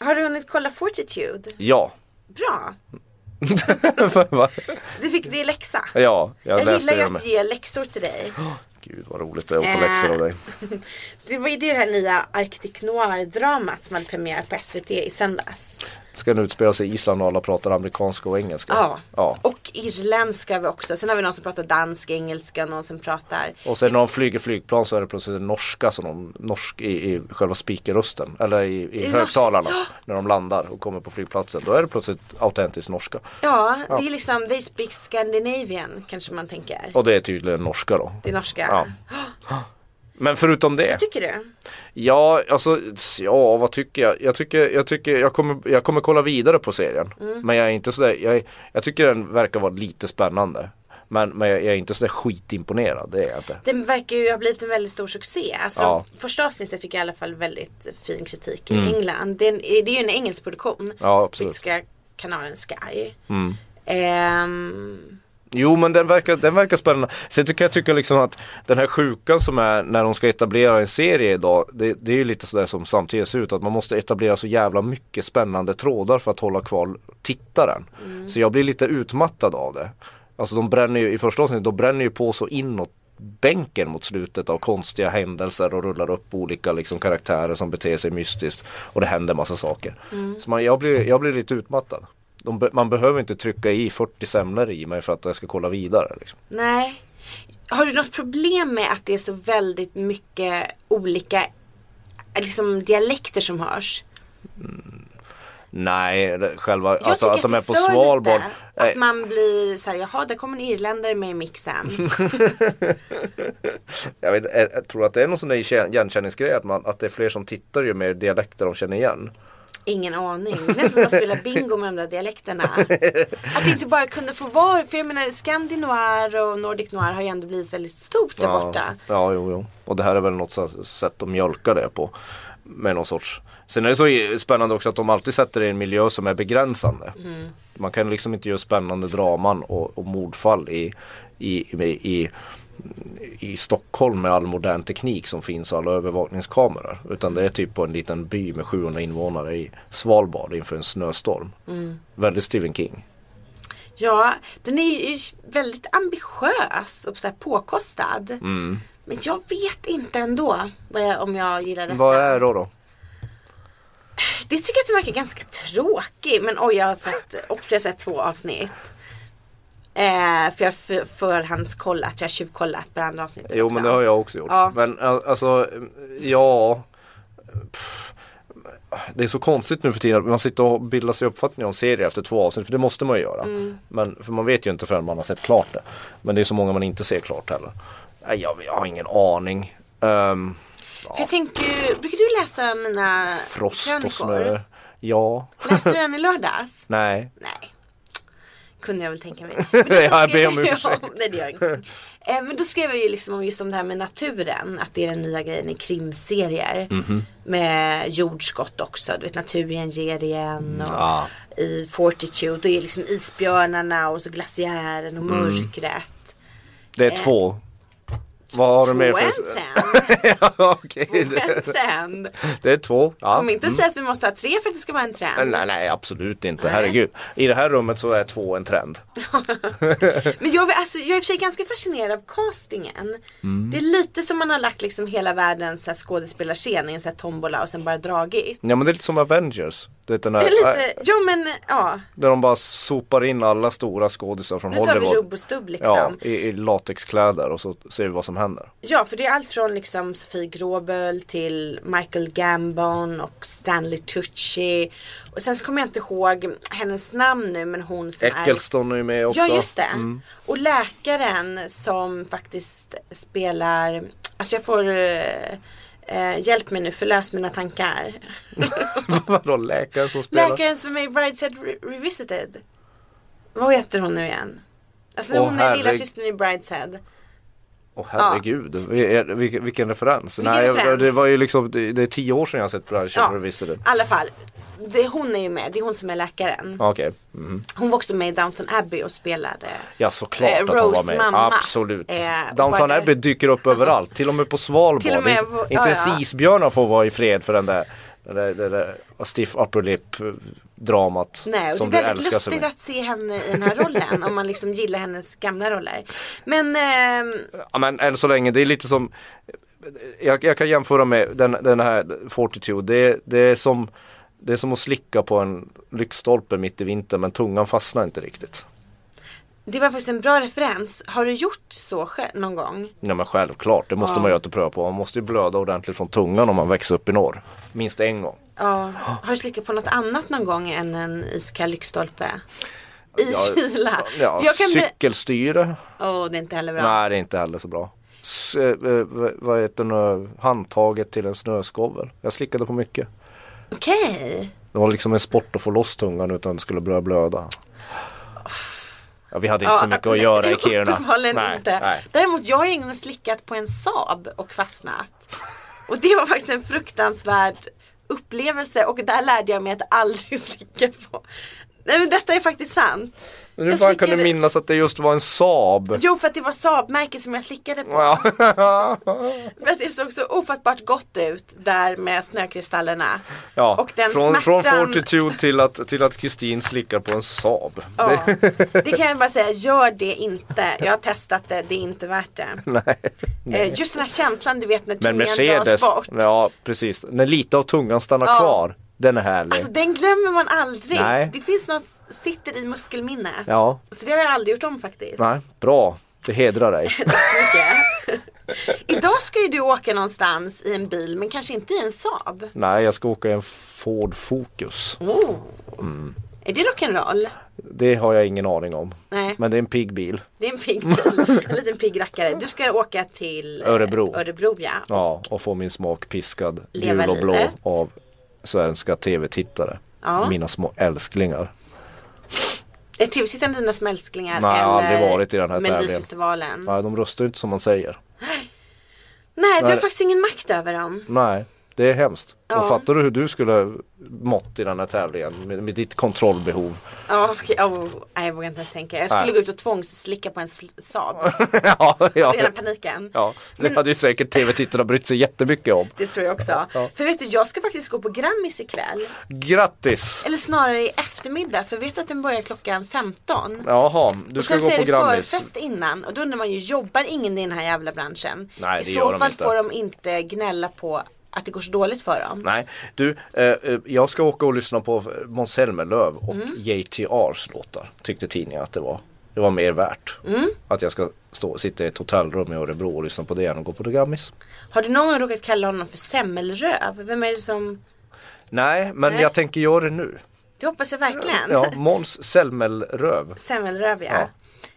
[SPEAKER 2] Har du hunnit kolla Fortitude?
[SPEAKER 3] Ja.
[SPEAKER 2] Bra. *laughs* Du fick det i läxa.
[SPEAKER 3] ja, jag,
[SPEAKER 2] Jag gillar ju att
[SPEAKER 3] med.
[SPEAKER 2] ge läxor till dig. *gasps*
[SPEAKER 3] Gud vad roligt det är att få läxor av dig. *laughs*
[SPEAKER 2] Det var ju det här nya Arctic Noir-dramat som hade premiär på SVT i söndags.
[SPEAKER 3] Ska den utspela sig i Island och alla pratar amerikanska och engelska?
[SPEAKER 2] Ja.
[SPEAKER 3] ja.
[SPEAKER 2] Och irländska vi också. Sen har vi någon som pratar dansk, engelska, någon som pratar
[SPEAKER 3] Och sen när de flyger flygplan så är det plötsligt norska som de, norsk i, i själva speakerrösten. Eller i, i
[SPEAKER 2] det
[SPEAKER 3] högtalarna.
[SPEAKER 2] norska?
[SPEAKER 3] När de landar och kommer på flygplatsen. Då är det plötsligt autentiskt norska.
[SPEAKER 2] Ja, det är liksom They speak Scandinavian kanske man tänker.
[SPEAKER 3] Och det är tydligen norska då.
[SPEAKER 2] Det är norska.
[SPEAKER 3] Ja. *gasps* Men förutom det.
[SPEAKER 2] Tycker du?
[SPEAKER 3] Ja, alltså, ja vad tycker jag? Jag tycker, jag tycker, jag kommer, jag kommer kolla vidare på serien.
[SPEAKER 2] Mm.
[SPEAKER 3] Men jag är inte sådär, jag, jag tycker den verkar vara lite spännande. Men, men jag, jag är inte sådär skitimponerad, det är jag inte.
[SPEAKER 2] Den verkar ju ha blivit en väldigt stor succé. Alltså,
[SPEAKER 3] Ja.
[SPEAKER 2] Första avsnittet fick i alla fall väldigt fin kritik i England. Det är, det är ju en engelsk produktion.
[SPEAKER 3] Mm. Ja, absolut.
[SPEAKER 2] Brittiska kanalen Sky.
[SPEAKER 3] Mm.
[SPEAKER 2] Ehm,
[SPEAKER 3] Jo men den verkar, den verkar spännande. Sen tycker jag tycker liksom att den här sjukan som är när de ska etablera en serie idag. Det, det är ju lite sådär som samtidigt ser ut att man måste etablera så jävla mycket spännande trådar för att hålla kvar tittaren. Så jag blir lite utmattad av det. Alltså de bränner ju i första avsnittet, de bränner ju på så inåt bänken mot slutet av konstiga händelser och rullar upp olika liksom, karaktärer som beter sig mystiskt och det händer massa saker. Så man, jag, blir, jag blir lite utmattad. De, man behöver inte trycka i 40 semlor i mig för att jag ska kolla vidare. Liksom.
[SPEAKER 2] nej. Har du något problem med att det är så väldigt mycket olika liksom, dialekter som hörs?
[SPEAKER 3] Nej, det- själva,
[SPEAKER 2] Jag
[SPEAKER 3] alltså att de är på Svalbard. Nej,
[SPEAKER 2] att man blir så här, jaha där kommer en irländare med i mixen. *laughs*
[SPEAKER 3] jag, vet, jag, jag tror att det är någon sån där igen- igenkänningsgrej att, man, att det är fler som tittar ju mer dialekter de känner igen.
[SPEAKER 2] Ingen aning. Nästan som att spela bingo med de där dialekterna. Att det inte bara kunde få vara, för jag menar Scandinoir och Nordic Noir har ju ändå blivit väldigt stort där
[SPEAKER 3] Ja,
[SPEAKER 2] borta.
[SPEAKER 3] ja jo, jo. Och det här är väl något sätt att mjölka det på. med någon sorts Sen är det så spännande också att de alltid sätter det i en miljö som är begränsande. Man kan liksom inte göra spännande draman och, och mordfall i, i, i, i i Stockholm med all modern teknik som finns och alla övervakningskameror. Utan det är typ på en liten by med 700 invånare i Svalbard inför en snöstorm. Väldigt Stephen King.
[SPEAKER 2] Ja, den är ju väldigt ambitiös och så här påkostad.
[SPEAKER 3] Mm.
[SPEAKER 2] Men jag vet inte ändå jag, om jag gillar detta.
[SPEAKER 3] Vad är det då? då?
[SPEAKER 2] Det tycker jag att den verkar ganska tråkig. Men oj, jag har sett, också jag har sett två avsnitt. Eh, för jag har f- förhandskollat, jag har tjuvkollat på andra avsnittet
[SPEAKER 3] Jo
[SPEAKER 2] också.
[SPEAKER 3] men det har jag också gjort.
[SPEAKER 2] Ja.
[SPEAKER 3] Men alltså ja pff, Det är så konstigt nu för tiden att man sitter och bildar sig uppfattning om serier efter två avsnitt för det måste man ju göra.
[SPEAKER 2] Mm.
[SPEAKER 3] Men för man vet ju inte förrän man har sett klart det. Men det är så många man inte ser klart heller. Jag, jag har ingen aning. Ehm,
[SPEAKER 2] För jag tänker brukar du läsa mina
[SPEAKER 3] frost och
[SPEAKER 2] krönikor?
[SPEAKER 3] snö. Ja.
[SPEAKER 2] Läste du *laughs* den i lördags?
[SPEAKER 3] Nej.
[SPEAKER 2] Nej. Kunde jag väl tänka mig. *laughs* Men då
[SPEAKER 3] Jag ber om
[SPEAKER 2] jag-
[SPEAKER 3] ursäkt. *laughs*
[SPEAKER 2] Nej det gör ingenting. Eh, Men då skrev jag ju liksom om just om det här med naturen. Att det är den nya grejen i krimserier.
[SPEAKER 3] Mhm.
[SPEAKER 2] Med jordskott också. Du vet naturen ger igen. Och
[SPEAKER 3] Ja.
[SPEAKER 2] I Fortitude. Då är liksom isbjörnarna och så glaciären och
[SPEAKER 3] Mm.
[SPEAKER 2] mörkret.
[SPEAKER 3] Det är två. Vad har du mer
[SPEAKER 2] Två
[SPEAKER 3] för...
[SPEAKER 2] trend. *laughs*
[SPEAKER 3] ja.
[SPEAKER 2] Två är en
[SPEAKER 3] Det,
[SPEAKER 2] trend.
[SPEAKER 3] det är två. Ja.
[SPEAKER 2] Kom inte och säga att vi måste ha tre för att det ska vara en trend.
[SPEAKER 3] Nej, nej absolut inte. Herregud. I det här rummet så är två en trend. *laughs*
[SPEAKER 2] Men jag, alltså, jag är i och för sig ganska fascinerad av castingen.
[SPEAKER 3] Mm.
[SPEAKER 2] Det är lite som man har lagt liksom hela världens skådespelarscen i en så här tombola och sen bara dragit.
[SPEAKER 3] Ja men det är lite som Avengers. Du vet den här,
[SPEAKER 2] Det är
[SPEAKER 3] äh,
[SPEAKER 2] lite, ja men ja.
[SPEAKER 3] Där de bara sopar in alla stora skådisar från
[SPEAKER 2] Nu tar vi
[SPEAKER 3] Hollywood.
[SPEAKER 2] rubb och stubb liksom.
[SPEAKER 3] Ja,
[SPEAKER 2] Ja.
[SPEAKER 3] i, i latexkläder och så ser vi vad som händer.
[SPEAKER 2] för det är allt från liksom Sofie Gråböl till Michael Gambon och Stanley Tucci. Och sen så kommer jag inte ihåg hennes namn nu men hon som är
[SPEAKER 3] Eccleston är ju med också. Mm.
[SPEAKER 2] Ja just det. Och läkaren som faktiskt spelar, alltså jag får eh, hjälp mig nu, förlös mina tankar. *laughs*
[SPEAKER 3] Vadå läkare som spelar?
[SPEAKER 2] Läkaren som är i Brideshead Re- Revisited. Vad heter hon nu igen? Alltså
[SPEAKER 3] Åh,
[SPEAKER 2] hon är lilla
[SPEAKER 3] herreg-
[SPEAKER 2] systern i Brideshead.
[SPEAKER 3] Åh herregud, Vi- vilken, vilken referens.
[SPEAKER 2] Vilken
[SPEAKER 3] Nej,
[SPEAKER 2] referens?
[SPEAKER 3] det var ju liksom, det, det är tio år sedan jag sett Bride
[SPEAKER 2] Ja.
[SPEAKER 3] ja. Revisited.
[SPEAKER 2] I alla fall. Det, hon är ju med, det är hon som är läkaren.
[SPEAKER 3] Okej. Mhm.
[SPEAKER 2] Hon var också med i Downton Abbey och spelade
[SPEAKER 3] Ja såklart
[SPEAKER 2] Eh,
[SPEAKER 3] att hon var med.
[SPEAKER 2] mamma.
[SPEAKER 3] Absolut.
[SPEAKER 2] Eh, bara-
[SPEAKER 3] Abbey dyker upp överallt. Till och med på Svalbard.
[SPEAKER 2] Med på-
[SPEAKER 3] inte ens
[SPEAKER 2] ja.
[SPEAKER 3] isbjörnar får vara i fred för den där, där, den där stiff upper lip eh, dramat.
[SPEAKER 2] Nej, och
[SPEAKER 3] som
[SPEAKER 2] det är väldigt lustigt att se henne i den här rollen om man liksom gillar hennes gamla roller. Men ehm,
[SPEAKER 3] Ja, men än så länge, det är lite som Jag, jag kan jämföra med den, den här Fortitude. Det, det, är som, det är som att slicka på en lyktstolpe mitt i vintern men tungan fastnar inte riktigt.
[SPEAKER 2] det var faktiskt en bra referens. Har du gjort så någon gång?
[SPEAKER 3] Ja men självklart, det måste
[SPEAKER 2] Ja.
[SPEAKER 3] man ju inte pröva på. Man måste ju blöda ordentligt från tungan om man växer upp i norr. Minst en gång.
[SPEAKER 2] Ja. Har du slickat på något annat någon gång än en iskall lyktstolpe? I
[SPEAKER 3] Ja,
[SPEAKER 2] kyla?
[SPEAKER 3] Ja,
[SPEAKER 2] jag kan
[SPEAKER 3] cykelstyre.
[SPEAKER 2] Åh, det är inte heller bra.
[SPEAKER 3] Nej det är inte heller så bra. S eh, eh, vad heter det, handtaget till en snöskovel. Jag slickade på mycket.
[SPEAKER 2] Okej.
[SPEAKER 3] Det var liksom en sport att få loss tungan utan att det skulle börja blöda. Ja, vi hade inte så mycket att göra i *laughs* Kiruna.
[SPEAKER 2] Uppenbarligen
[SPEAKER 3] Nej,
[SPEAKER 2] inte.
[SPEAKER 3] nej.
[SPEAKER 2] Däremot jag har en gång slickat på en Saab och fastnat. Och det var faktiskt en fruktansvärd upplevelse och där lärde jag mig att aldrig *laughs* slicka på. Nej men detta är faktiskt sant.
[SPEAKER 3] Hur fan kan du minnas att det just var en Saab?
[SPEAKER 2] Jo för att det var Saab-märke som jag slickade på.
[SPEAKER 3] Ja. *laughs*
[SPEAKER 2] För att det såg så ofattbart gott ut där med snökristallerna.
[SPEAKER 3] Ja,
[SPEAKER 2] Och den
[SPEAKER 3] från, från
[SPEAKER 2] smärtan-
[SPEAKER 3] Fortitude till att, till att Kristin slickar på en Saab.
[SPEAKER 2] Ja, det *laughs* kan jag bara säga, gör det inte. Jag har testat det, det är inte värt det. *laughs*
[SPEAKER 3] Nej.
[SPEAKER 2] Eh, Just den här känslan du vet när
[SPEAKER 3] Men
[SPEAKER 2] tungan
[SPEAKER 3] Mercedes,
[SPEAKER 2] dras bort.
[SPEAKER 3] ja precis. När lite av tungan stannar
[SPEAKER 2] Ja.
[SPEAKER 3] kvar. Den är härlig.
[SPEAKER 2] Alltså den glömmer man aldrig.
[SPEAKER 3] Nej.
[SPEAKER 2] Det finns något, sitter i muskelminnet.
[SPEAKER 3] Ja.
[SPEAKER 2] Så det har jag aldrig gjort om faktiskt.
[SPEAKER 3] Nej, bra. Det hedrar dig. *laughs*
[SPEAKER 2] Idag ska ju du åka någonstans i en bil men kanske inte i en Saab.
[SPEAKER 3] Nej, jag ska åka i en Ford Focus.
[SPEAKER 2] Oh.
[SPEAKER 3] Mm.
[SPEAKER 2] Är det rock'n'roll?
[SPEAKER 3] Det har jag ingen aning om.
[SPEAKER 2] Nej,
[SPEAKER 3] Men det är en pigg bil.
[SPEAKER 2] det är en pigg bil. *laughs* En liten pigg rackare. Du ska åka till eh,
[SPEAKER 3] Örebro.
[SPEAKER 2] Örebro ja.
[SPEAKER 3] Ja, och få min smak piskad
[SPEAKER 2] Leva
[SPEAKER 3] gul och blå
[SPEAKER 2] livet.
[SPEAKER 3] av svenska tv-tittare.
[SPEAKER 2] Ja.
[SPEAKER 3] Mina små älsklingar.
[SPEAKER 2] Är tv-tittarna dina smälsklingar?
[SPEAKER 3] Nej, jag har aldrig varit i den här
[SPEAKER 2] Melodifestivalen? Nej,
[SPEAKER 3] Nej, de röstar ju inte som man säger. *gasps*
[SPEAKER 2] du har
[SPEAKER 3] Nej.
[SPEAKER 2] faktiskt ingen makt över dem.
[SPEAKER 3] Nej, Det är hemskt.
[SPEAKER 2] Ja.
[SPEAKER 3] Och fattar du hur du skulle mått i den här tävlingen med, med ditt kontrollbehov?
[SPEAKER 2] Ja, okej. Oh, nej, jag vågar inte ens tänka. Jag skulle
[SPEAKER 3] Nej.
[SPEAKER 2] gå ut och tvångsslicka på en Saab. *laughs*
[SPEAKER 3] ja, ja,
[SPEAKER 2] Rena paniken.
[SPEAKER 3] ja, det hade ju säkert tv-tittarna brytt sig jättemycket om.
[SPEAKER 2] Det tror jag också. För vet du, jag ska faktiskt gå på Grammis ikväll.
[SPEAKER 3] Grattis!
[SPEAKER 2] Eller snarare i eftermiddag. För vet du att den börjar klockan 15?
[SPEAKER 3] Jaha, du
[SPEAKER 2] Och
[SPEAKER 3] ska
[SPEAKER 2] sen
[SPEAKER 3] gå
[SPEAKER 2] så är
[SPEAKER 3] på
[SPEAKER 2] det
[SPEAKER 3] Grammis.
[SPEAKER 2] förfest innan och då undrar man ju, jobbar ingen i den här jävla branschen?
[SPEAKER 3] Nej,
[SPEAKER 2] I
[SPEAKER 3] det
[SPEAKER 2] så
[SPEAKER 3] gör de
[SPEAKER 2] fall
[SPEAKER 3] inte.
[SPEAKER 2] får de inte gnälla på att det går så dåligt för dem.
[SPEAKER 3] Nej, du, eh, eh, jag ska åka och lyssna på Måns Zelmerlöw och
[SPEAKER 2] Mm.
[SPEAKER 3] JTRs låtar. Tyckte tidningen att det var. Det var mer värt.
[SPEAKER 2] Mm.
[SPEAKER 3] Att jag ska stå, sitta i ett hotellrum i Örebro och lyssna på det än och gå på Grammis.
[SPEAKER 2] Har du någon gång råkat kalla honom för semmelröv? Vem är det som...
[SPEAKER 3] Nej, men
[SPEAKER 2] Nej.
[SPEAKER 3] jag tänker göra det nu.
[SPEAKER 2] Det hoppas jag verkligen.
[SPEAKER 3] Ja, Måns Zelmerlöw.
[SPEAKER 2] Semmelröv ja.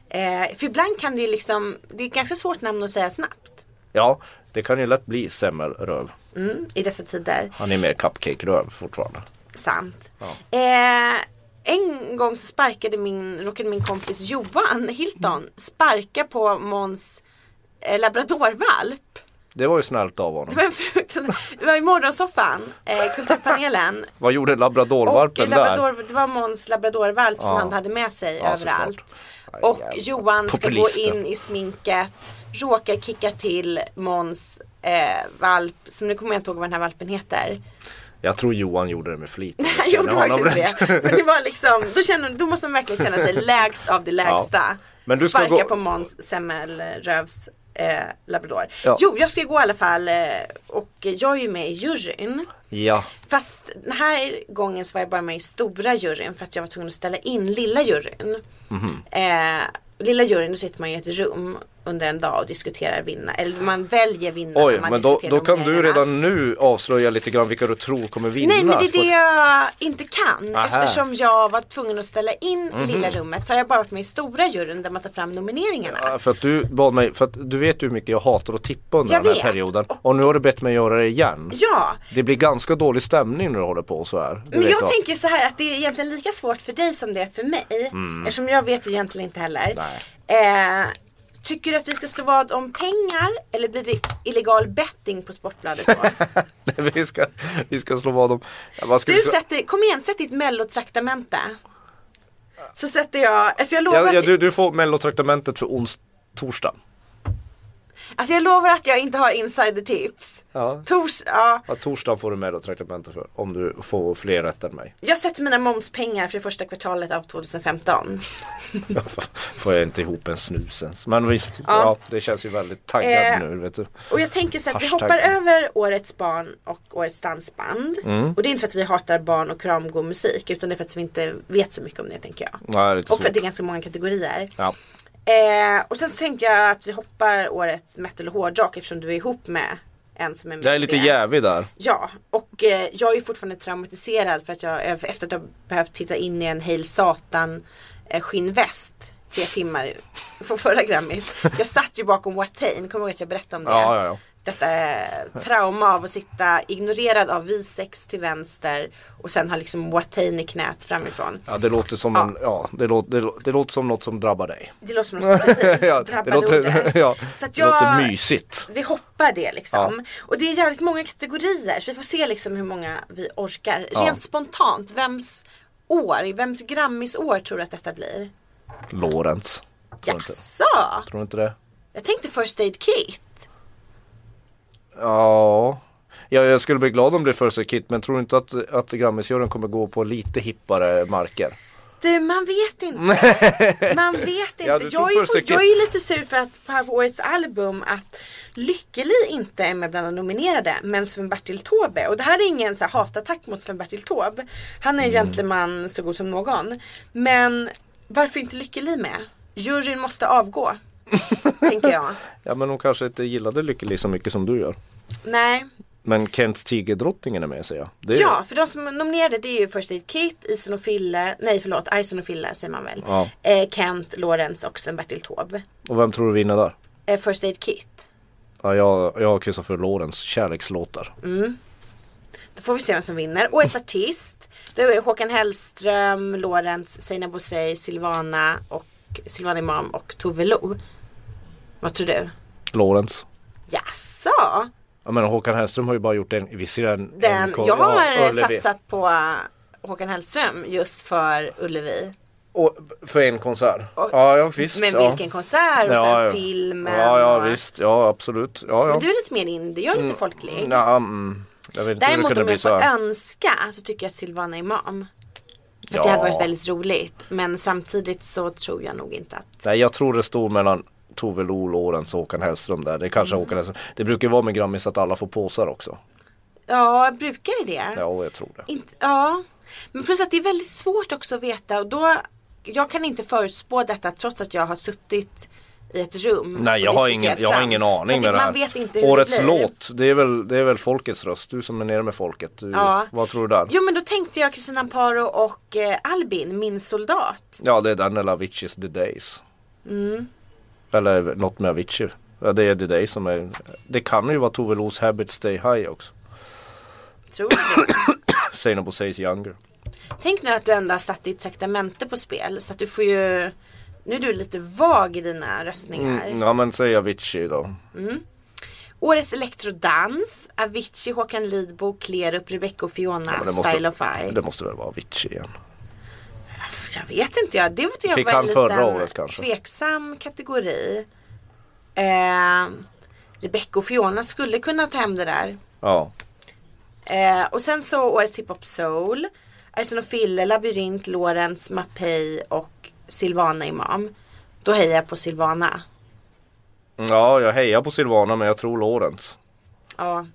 [SPEAKER 2] Eh, för ibland kan det ju liksom, det är ett ganska svårt namn att säga snabbt.
[SPEAKER 3] Ja, det kan ju lätt bli Semmelröv.
[SPEAKER 2] Mm, I dessa tider.
[SPEAKER 3] Han är mer cupcake-röv fortfarande.
[SPEAKER 2] Sant. Eh, en gång så sparkade min, råkade min kompis Johan Hilton sparka på Måns eh, labradorvalp.
[SPEAKER 3] Det var ju snällt av honom.
[SPEAKER 2] Det var, en det var i morgonsoffan, eh, kulturpanelen. *laughs*
[SPEAKER 3] Vad gjorde
[SPEAKER 2] Och
[SPEAKER 3] labradorvalpen där?
[SPEAKER 2] labrador, det var Måns labradorvalp som
[SPEAKER 3] Ja.
[SPEAKER 2] han hade med sig
[SPEAKER 3] Ja,
[SPEAKER 2] överallt. Och Johan ska gå in i sminket, råkar kicka till Måns eh, valp, som nu kommer jag inte ihåg vad den här valpen heter.
[SPEAKER 3] Jag tror Johan gjorde det med flit. *laughs*
[SPEAKER 2] Han gjorde faktiskt inte det. Men det var liksom, *laughs* då, känner, då måste man verkligen känna sig *laughs* lägst av det lägsta.
[SPEAKER 3] Men du
[SPEAKER 2] Sparka
[SPEAKER 3] gå-
[SPEAKER 2] på Måns semmelrövs eh, labrador.
[SPEAKER 3] Ja.
[SPEAKER 2] Jo, jag ska gå i alla fall eh, och jag är ju med i juryn.
[SPEAKER 3] Ja,
[SPEAKER 2] Fast den här gången så var jag bara med i stora juryn för att jag var tvungen att ställa in lilla juryn.
[SPEAKER 3] Mhm.
[SPEAKER 2] Eh, lilla juryn, då sitter man i ett rum under en dag och diskuterar vinna Eller man väljer vinnarna.
[SPEAKER 3] oj, men då, då kan du redan nu avslöja lite grann vilka du tror kommer vinna.
[SPEAKER 2] Nej men det är det jag inte kan.
[SPEAKER 3] Aha. Mhm.
[SPEAKER 2] Eftersom jag var tvungen att ställa in lilla rummet så har jag bara varit med i stora juryn där man tar fram nomineringarna.
[SPEAKER 3] Ja, För att du bad mig, för att du vet hur mycket jag hatar att tippa under
[SPEAKER 2] Jag
[SPEAKER 3] den här
[SPEAKER 2] vet.
[SPEAKER 3] perioden. Och nu har du bett mig göra det igen.
[SPEAKER 2] Ja,
[SPEAKER 3] Det blir ganska dålig stämning när du håller på så här.
[SPEAKER 2] Men
[SPEAKER 3] vet
[SPEAKER 2] jag tänker så här att det är egentligen lika svårt för dig som det är för mig. Eftersom jag vet ju egentligen inte heller.
[SPEAKER 3] Mm. Nej.
[SPEAKER 2] Eh, tycker du att vi ska slå vad om pengar eller blir det illegal betting på Sportbladet då? *laughs*
[SPEAKER 3] Nej, vi, ska, vi ska slå vad om... Ja,
[SPEAKER 2] Du
[SPEAKER 3] vi
[SPEAKER 2] sätter, kom igen sätt ditt mellotraktamente. Så sätter jag, alltså jag lovar
[SPEAKER 3] ja, ja, du, du får mellotraktamentet för ons torsdag.
[SPEAKER 2] Alltså jag lovar att jag inte har insidertips.
[SPEAKER 3] Ja.
[SPEAKER 2] Tors, ja.
[SPEAKER 3] Ja, torsdagen får du mellotraktamentet för. Om du får fler rätt än mig.
[SPEAKER 2] Jag sätter mina momspengar för det första kvartalet av 2015. *laughs*
[SPEAKER 3] får jag inte ihop en snus ens. Men visst, ja.
[SPEAKER 2] Ja.
[SPEAKER 3] det känns ju väldigt taggad
[SPEAKER 2] Eh,
[SPEAKER 3] nu vet du.
[SPEAKER 2] Och jag tänker så att vi hoppar över Årets barn och Årets dansband.
[SPEAKER 3] Mm.
[SPEAKER 2] Och det är inte för att vi hatar barn och kramgod musik utan det är för att vi inte vet så mycket om det tänker jag.
[SPEAKER 3] Nej, det
[SPEAKER 2] Och för att det är ganska många kategorier.
[SPEAKER 3] Ja.
[SPEAKER 2] Eh, och sen så tänker jag att vi hoppar Årets metal och hårdrock eftersom du är ihop med en som är med
[SPEAKER 3] Jag är lite jävig där.
[SPEAKER 2] Ja, och eh, jag är fortfarande traumatiserad för att jag efter att ha behövt titta in i en Hail Satan eh, skinnväst tre timmar på förra Grammis. Jag satt ju bakom Watain, kommer du ihåg att jag berättade om det?
[SPEAKER 3] Ja, ja, ja.
[SPEAKER 2] Detta eh, trauma av att sitta ignorerad av V6 till vänster och sen ha liksom Watain i knät framifrån.
[SPEAKER 3] Ja, det låter som
[SPEAKER 2] Ja.
[SPEAKER 3] en, ja, det låter, det, det låter som något som drabbar dig.
[SPEAKER 2] Det låter som något som *laughs* precis
[SPEAKER 3] ja, det låter, *laughs* ja,
[SPEAKER 2] Så att
[SPEAKER 3] det låter
[SPEAKER 2] jag-
[SPEAKER 3] mysigt.
[SPEAKER 2] Vi hoppar det liksom. Och det är jävligt många kategorier. Så vi får se liksom hur många vi orkar.
[SPEAKER 3] Ja.
[SPEAKER 2] Rent spontant, vems år, vems Grammisår tror du att detta blir?
[SPEAKER 3] Lorentz.
[SPEAKER 2] Jaså?
[SPEAKER 3] tror du inte det?
[SPEAKER 2] Jag tänkte First Aid Kit.
[SPEAKER 3] Ja. ja, jag skulle bli glad om det är First Kit men tror inte att, att Grammisjuryn kommer gå på lite hippare marker.
[SPEAKER 2] Du, man vet inte. Man vet inte.
[SPEAKER 3] Ja, du
[SPEAKER 2] jag, är
[SPEAKER 3] Kit-
[SPEAKER 2] jag är lite sur för att på årets album att Lykkeli inte är med bland de nominerade men Sven-Bertil Taube. Och det här är ingen så här, hatattack mot Sven-Bertil Taube. Han är en
[SPEAKER 3] Mm.
[SPEAKER 2] gentleman så god som någon. Men varför inte Lykkeli med? Juryn måste avgå. *laughs* tänker jag.
[SPEAKER 3] Ja men de kanske inte gillade Lykkeli så mycket som du gör.
[SPEAKER 2] Nej,
[SPEAKER 3] Men Kents Tigerdrottningen är med säger jag. Det är,
[SPEAKER 2] Ja, för de som nominerade det är ju First Aid Kit, Ison och Fille, nej förlåt, Ison och Fille säger man väl.
[SPEAKER 3] Ja.
[SPEAKER 2] Eh, Kent, Lorenz och Sven-Bertil Taube.
[SPEAKER 3] Och vem tror du vinner där?
[SPEAKER 2] Eh, First Aid Kit.
[SPEAKER 3] Ja, jag, jag har Christopher Lorenz kärlekslåtar.
[SPEAKER 2] Då får vi se vem som vinner. Årets artist. Då är Håkan Hellström, Lorenz, Seinabo Bosei, Silvana och Silvana Imam och Tove Lo. Vad tror du?
[SPEAKER 3] Lorenz.
[SPEAKER 2] Jaså?
[SPEAKER 3] Jag menar Håkan Hellström har ju bara gjort en, visserligen
[SPEAKER 2] Den,
[SPEAKER 3] en,
[SPEAKER 2] jag har
[SPEAKER 3] ja,
[SPEAKER 2] satsat på Håkan Hellström just för Ullevi.
[SPEAKER 3] Och, för en konsert?
[SPEAKER 2] Och-
[SPEAKER 3] ja, ja visst.
[SPEAKER 2] Men
[SPEAKER 3] ja.
[SPEAKER 2] vilken konsert och
[SPEAKER 3] Ja,
[SPEAKER 2] sen
[SPEAKER 3] ja.
[SPEAKER 2] filmen.
[SPEAKER 3] Ja, ja
[SPEAKER 2] och...
[SPEAKER 3] visst, ja absolut. Ja, ja.
[SPEAKER 2] Men du är lite mer indie, jag är lite folklig.
[SPEAKER 3] Ja, mm, jag vet inte
[SPEAKER 2] Däremot
[SPEAKER 3] kunde
[SPEAKER 2] om jag får önska så tycker jag att Silvana Imam. För
[SPEAKER 3] Ja.
[SPEAKER 2] Det hade varit väldigt roligt. Men samtidigt så tror jag nog inte att.
[SPEAKER 3] Nej jag tror det stod mellan Tove Lo, Lorentz och Håkan Hellström där. Det kanske
[SPEAKER 2] Mm.
[SPEAKER 3] Håkan Hellström. Det brukar ju vara med Grammis att alla får påsar också.
[SPEAKER 2] Ja, brukar det det?
[SPEAKER 3] Ja, jag tror det.
[SPEAKER 2] Inte, ja. Men plus att det är väldigt svårt också att veta och då jag kan inte förutspå detta trots att jag har suttit i ett rum.
[SPEAKER 3] Nej jag har ingen, jag har ingen aning med det här.
[SPEAKER 2] Vet inte hur
[SPEAKER 3] Årets
[SPEAKER 2] det blir.
[SPEAKER 3] låt, det är, väl, det är väl folkets röst. Du som är nere med folket. Du,
[SPEAKER 2] Ja.
[SPEAKER 3] Vad tror du där?
[SPEAKER 2] Jo men då tänkte jag Kristina Amparo och eh, Albin, min soldat.
[SPEAKER 3] Ja det är den eller Avicii's The Days.
[SPEAKER 2] Mm.
[SPEAKER 3] Eller något med Avicii. Ja, det är The Days som är Det kan ju vara Tove Los Habit Stay High också.
[SPEAKER 2] Tror du det? *coughs*
[SPEAKER 3] Seinabo Says Younger.
[SPEAKER 2] Tänk nu att du ändå har satt ditt traktamente på spel så att du får ju Nu är du lite vag i dina röstningar.
[SPEAKER 3] Mm, ja men säg Avicii då.
[SPEAKER 2] Årets elektrodans, Avicii, Håkan Lidbo, Klerup, Rebecca och Fiona,
[SPEAKER 3] Ja, det
[SPEAKER 2] Style
[SPEAKER 3] måste,
[SPEAKER 2] of I.
[SPEAKER 3] det måste väl vara Avicii igen.
[SPEAKER 2] Jag vet inte jag. Det var jag
[SPEAKER 3] Fick
[SPEAKER 2] var
[SPEAKER 3] han förra året kanske?
[SPEAKER 2] tveksam kategori. Eh, Rebecca och Fiona skulle kunna ta hem det där.
[SPEAKER 3] Ja.
[SPEAKER 2] Eh, och sen så årets hiphop soul. Arsen och Fille, Labyrint, Lorentz, Mapei och Silvana Imam. Då hejar jag på Silvana.
[SPEAKER 3] Ja jag hejar på Silvana men jag tror Lorentz.
[SPEAKER 2] Ja.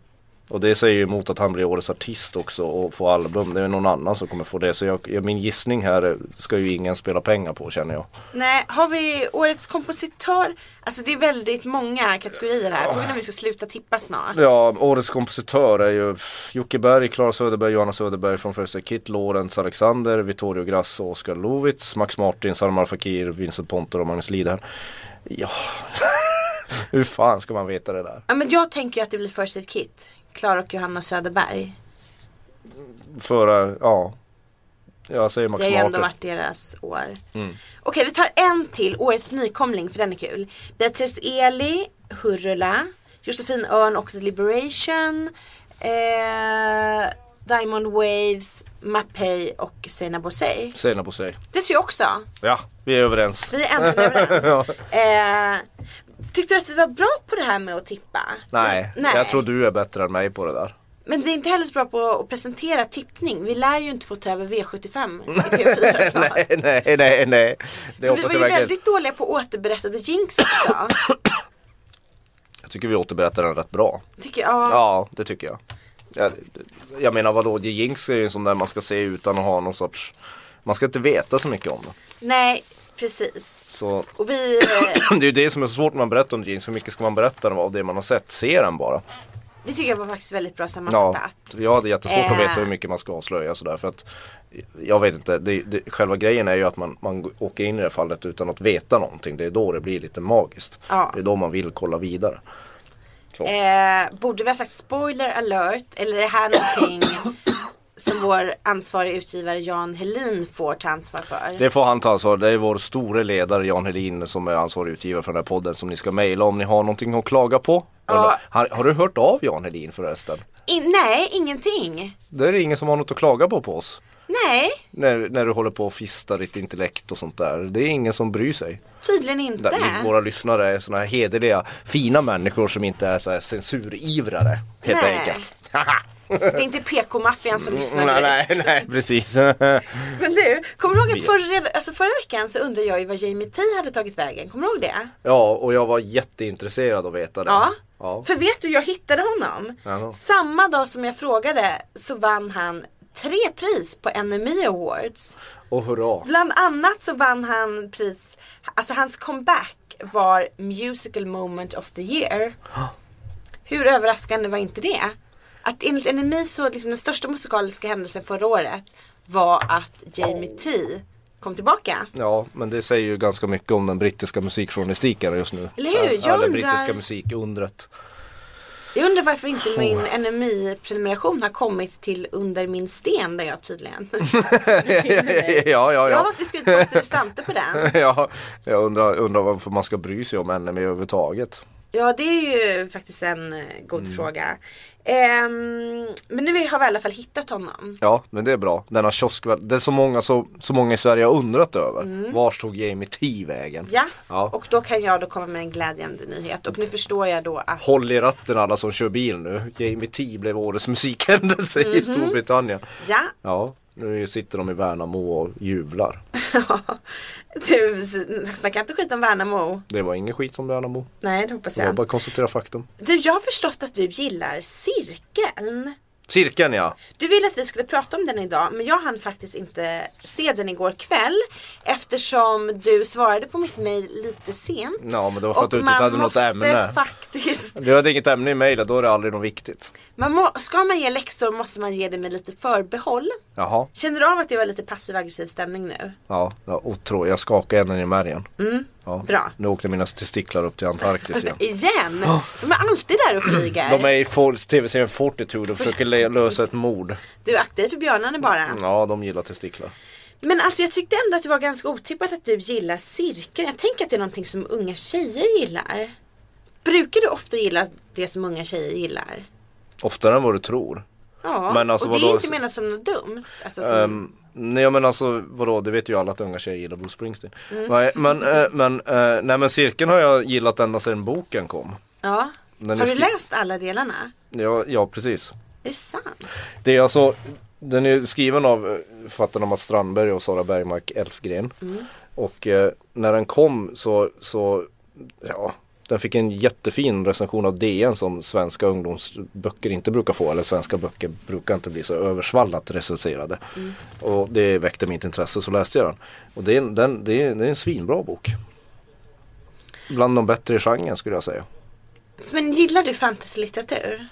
[SPEAKER 3] Och det säger ju emot att han blir årets artist också och får album. Det är någon annan som kommer få det. Så jag, min gissning här är- ska ju ingen spela pengar på känner jag.
[SPEAKER 2] Nej, har vi årets kompositör? Alltså det är väldigt många kategorier här. Frågan är om vi ska sluta tippa snart.
[SPEAKER 3] Ja, årets kompositör är ju Jocke Berg, Klara Söderberg, Johanna Söderberg från First Aid Kit, Lorentz Alexander, Vittorio Grasso, Oskar Lovitz, Max Martin, Salman Fakir, Vincent Ponter och Magnus Lidher. Ja, *laughs* hur fan ska man veta det där?
[SPEAKER 2] Ja, men jag tänker ju att det blir First Aid Kit. Klara och Johanna Söderberg.
[SPEAKER 3] För, ja. Jag säger Max
[SPEAKER 2] Det har ju ändå varit deras år.
[SPEAKER 3] Mm.
[SPEAKER 2] Okej, vi tar en till. Årets nykomling, för den är kul. Beatrice Eli, Hurula. Josefin Örn, också Liberation. Eh, Diamond Waves, Mapei och Seinabo Bosei.
[SPEAKER 3] På sig.
[SPEAKER 2] Det tror jag också.
[SPEAKER 3] Ja, vi är överens.
[SPEAKER 2] Vi är äntligen överens. *laughs* eh, tyckte du att vi var bra på det här med att tippa?
[SPEAKER 3] Nej,
[SPEAKER 2] Nej.
[SPEAKER 3] jag tror du är bättre än mig på det där.
[SPEAKER 2] Men vi är inte heller så bra på att presentera tippning. Vi lär ju inte få ta över V75 i *laughs* TV4 snart.
[SPEAKER 3] nej, nej, nej, nej. Det
[SPEAKER 2] Vi
[SPEAKER 3] hoppas
[SPEAKER 2] var
[SPEAKER 3] jag
[SPEAKER 2] ju
[SPEAKER 3] verkligen.
[SPEAKER 2] väldigt dåliga på återberättade jinx också. *coughs*
[SPEAKER 3] Jag tycker vi återberättar den rätt bra.
[SPEAKER 2] Tycker jag.
[SPEAKER 3] Ja, det tycker jag. Jag, jag menar vadå, Jinx är ju en sån där man ska se utan att ha någon sorts Man ska inte veta så mycket om det.
[SPEAKER 2] Nej, precis.
[SPEAKER 3] Så
[SPEAKER 2] Och vi, eh, *clears throat*
[SPEAKER 3] det är ju det som är så svårt när man berättar om Jinx. Hur mycket ska man berätta av det man har sett? Se den bara.
[SPEAKER 2] det tycker jag var faktiskt väldigt bra
[SPEAKER 3] Ja,
[SPEAKER 2] sammanfattat.
[SPEAKER 3] jag hade jättesvårt att
[SPEAKER 2] Eh.
[SPEAKER 3] veta hur mycket man ska avslöja sådär för att Jag vet inte, det, det, själva grejen är ju att man, man åker in i det fallet utan att veta någonting. Det är då det blir lite magiskt.
[SPEAKER 2] Ja.
[SPEAKER 3] Det är då man vill kolla vidare.
[SPEAKER 2] Eh, borde vi ha sagt spoiler alert eller är det här någonting som vår ansvariga utgivare Jan Helin får ta ansvar för?
[SPEAKER 3] Det får han ta ansvar. Det är vår store ledare Jan Helin som är ansvarig utgivare för den här podden som ni ska mejla om ni har någonting att klaga på.
[SPEAKER 2] Ja.
[SPEAKER 3] Har, har du hört av Jan Helin förresten?
[SPEAKER 2] In, nej, ingenting.
[SPEAKER 3] Det är det ingen som har något att klaga på på oss.
[SPEAKER 2] Nej,
[SPEAKER 3] När, när du håller på och fistar ditt intellekt och sånt där. Det är ingen som bryr sig.
[SPEAKER 2] tydligen inte.
[SPEAKER 3] Där, våra lyssnare är såna här hederliga, fina människor som inte är så här censurivrare. Helt
[SPEAKER 2] Nej.
[SPEAKER 3] enkelt. *laughs*
[SPEAKER 2] Det är inte PK-maffian som lyssnar
[SPEAKER 3] nej, nej, nej, precis. *laughs*
[SPEAKER 2] Men du, kommer du ihåg att förra, alltså förra veckan så undrade jag ju vad Jamie T hade tagit vägen. Kommer du ihåg det?
[SPEAKER 3] ja, och jag var jätteintresserad av att veta det.
[SPEAKER 2] Ja.
[SPEAKER 3] ja.
[SPEAKER 2] För vet du, jag hittade honom.
[SPEAKER 3] Jaha.
[SPEAKER 2] Samma dag som jag frågade så vann han tre pris på NME Awards.
[SPEAKER 3] Och hurra.
[SPEAKER 2] Bland annat så vann han pris, alltså hans comeback var Musical Moment of the Year. Hur överraskande var inte det? Att enligt NME så liksom den största musikaliska händelsen förra året var att Jamie T kom tillbaka.
[SPEAKER 3] Ja, men det säger ju ganska mycket om den brittiska musikjournalistiken just nu.
[SPEAKER 2] Eller hur? Jag undrar-
[SPEAKER 3] brittiska musikundret.
[SPEAKER 2] Jag undrar varför inte min NMI-prenumeration har kommit till under min sten där jag tydligen. *laughs* *laughs*
[SPEAKER 3] ja, ja,
[SPEAKER 2] Jag har
[SPEAKER 3] ja.
[SPEAKER 2] faktiskt skrivit poster *laughs* på den.
[SPEAKER 3] ja, jag undrar, undrar varför man ska bry sig om NME överhuvudtaget.
[SPEAKER 2] Ja det är ju faktiskt en eh, god
[SPEAKER 3] Mm.
[SPEAKER 2] fråga. Ehm, men nu har vi i alla fall hittat honom.
[SPEAKER 3] Ja men det är bra. Denna kiosk, det är så många, så, så många i Sverige har undrat över. Var tog Jamie T vägen?
[SPEAKER 2] Mm. Ja.
[SPEAKER 3] Ja.
[SPEAKER 2] och då kan jag då komma med en glädjande nyhet. Och nu förstår jag då att
[SPEAKER 3] Håll i ratten alla som kör bil nu. Jamie T blev årets musikhändelse
[SPEAKER 2] Mhm.
[SPEAKER 3] i Storbritannien.
[SPEAKER 2] ja,
[SPEAKER 3] Ja, nu sitter de i Värnamo och jublar. *laughs*
[SPEAKER 2] du snackar inte skit om Värnamo.
[SPEAKER 3] Det var ingen skit som Värnamo.
[SPEAKER 2] Nej det hoppas
[SPEAKER 3] Jag
[SPEAKER 2] jag.
[SPEAKER 3] bara konstatera faktum.
[SPEAKER 2] Du jag har förstått att du gillar cirkeln.
[SPEAKER 3] Cirkeln ja.
[SPEAKER 2] Du ville att vi skulle prata om den idag men jag hann faktiskt inte se den igår kväll Eftersom du svarade på mitt mail lite sent
[SPEAKER 3] Ja men det var för att du inte hade något ämne.
[SPEAKER 2] faktiskt
[SPEAKER 3] Du hade inget ämne i mejlet, då är det aldrig något viktigt.
[SPEAKER 2] man må, Ska man ge läxor måste man ge det med lite förbehåll
[SPEAKER 3] Jaha.
[SPEAKER 2] Känner du av att det var lite passiv aggressiv stämning nu?
[SPEAKER 3] Ja, otroligt. Jag skakar ner i märgen. Ja.
[SPEAKER 2] Bra.
[SPEAKER 3] Nu åkte mina testiklar upp till Antarktis igen. *laughs*
[SPEAKER 2] Igen! De är alltid där och flyger
[SPEAKER 3] De är i for- tv-serien Fortitude och försöker lösa ett mord.
[SPEAKER 2] Du aktar dig för björnarna bara
[SPEAKER 3] Ja, de gillar testiklar.
[SPEAKER 2] Men alltså jag tyckte ändå att det var ganska otippat att du gillar cirkeln Jag tänker att det är någonting som unga tjejer gillar Brukar du ofta gilla det som unga tjejer gillar?
[SPEAKER 3] Oftare än vad du tror.
[SPEAKER 2] Ja,
[SPEAKER 3] Men alltså
[SPEAKER 2] och det är
[SPEAKER 3] vadå?
[SPEAKER 2] inte menat som något dumt. Alltså som,
[SPEAKER 3] Um, nej men alltså vadå, det vet ju alla att unga tjejer gillar Bruce Springsteen.
[SPEAKER 2] Mm.
[SPEAKER 3] Nej, men, eh, men, eh, nej men cirkeln har jag gillat ända sedan boken kom.
[SPEAKER 2] ja.
[SPEAKER 3] Den
[SPEAKER 2] Har du läst alla delarna?
[SPEAKER 3] Ja, ja precis.
[SPEAKER 2] Är det sant?
[SPEAKER 3] Det är alltså, den är skriven av eh, författarna Mats Strandberg och Sara Bergmark Elfgren. Och eh, när den kom så, så, ja, den fick en jättefin recension av DN som svenska ungdomsböcker inte brukar få. Eller svenska böcker brukar inte bli så översvallat recenserade. Och det väckte mitt intresse så läste jag den. Och det är, en- den, det är, det är en svinbra bok. Bland de bättre i genren skulle jag säga.
[SPEAKER 2] Men gillar du fantasylitteratur?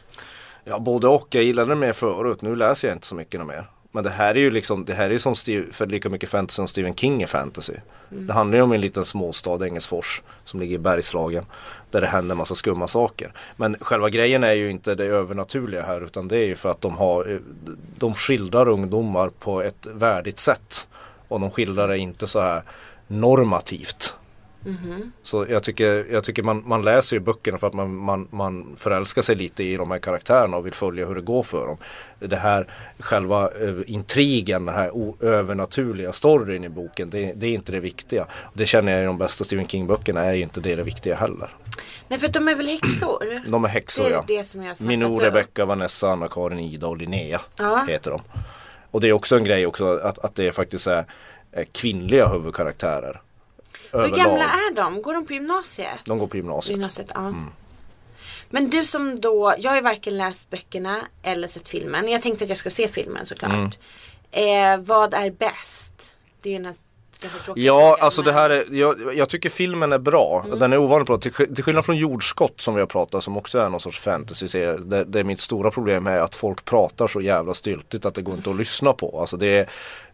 [SPEAKER 3] Ja både och. Jag gillade det mer förut. Nu läser jag inte så mycket mer. Men det här är ju liksom, det här är som Steve, för lika mycket fantasy som Stephen King är fantasy. Det handlar ju om en liten småstad, Engelsfors, som ligger i Bergslagen. Där det händer massa skumma saker. Men själva grejen är ju inte det övernaturliga här utan det är ju för att de har, eh, de skildrar ungdomar på ett värdigt sätt. Och de skildrar det inte så här normativt. Så jag tycker, jag tycker man, man läser ju böckerna för att man, man, man förälskar sig lite i de här karaktärerna och vill följa hur det går för dem. Det här själva eh, intrigen, den här övernaturliga storyn i boken, det, det är inte det viktiga. Det känner jag i de bästa Stephen King-böckerna är ju inte det, det viktiga heller.
[SPEAKER 2] Nej för de är väl häxor?
[SPEAKER 3] De är häxor
[SPEAKER 2] Det är
[SPEAKER 3] ja.
[SPEAKER 2] det som jag
[SPEAKER 3] Minou. Rebecca, Vanessa, Anna-Karin, Ida och Linnea
[SPEAKER 2] Ja.
[SPEAKER 3] heter de. Och det är också en grej också att, att det faktiskt är kvinnliga huvudkaraktärer.
[SPEAKER 2] Hur gamla är de? Går de på gymnasiet?
[SPEAKER 3] De går på gymnasiet.
[SPEAKER 2] Gymnasiet, ja.
[SPEAKER 3] Mm.
[SPEAKER 2] Men du som då, jag har ju varken läst böckerna eller sett filmen. Jag tänkte att jag ska se filmen såklart.
[SPEAKER 3] Mm.
[SPEAKER 2] Eh, vad är bäst? Det är ju en ganska tråkig
[SPEAKER 3] Ja, alltså det här är, jag, jag tycker filmen är bra.
[SPEAKER 2] Mm.
[SPEAKER 3] Den är ovanligt bra. Till, till skillnad från Jordskott som vi har pratat som också är någon sorts fantasy-serie. Det, det är mitt stora problem är att folk pratar så jävla styltigt att det går inte att lyssna på. Alltså det är,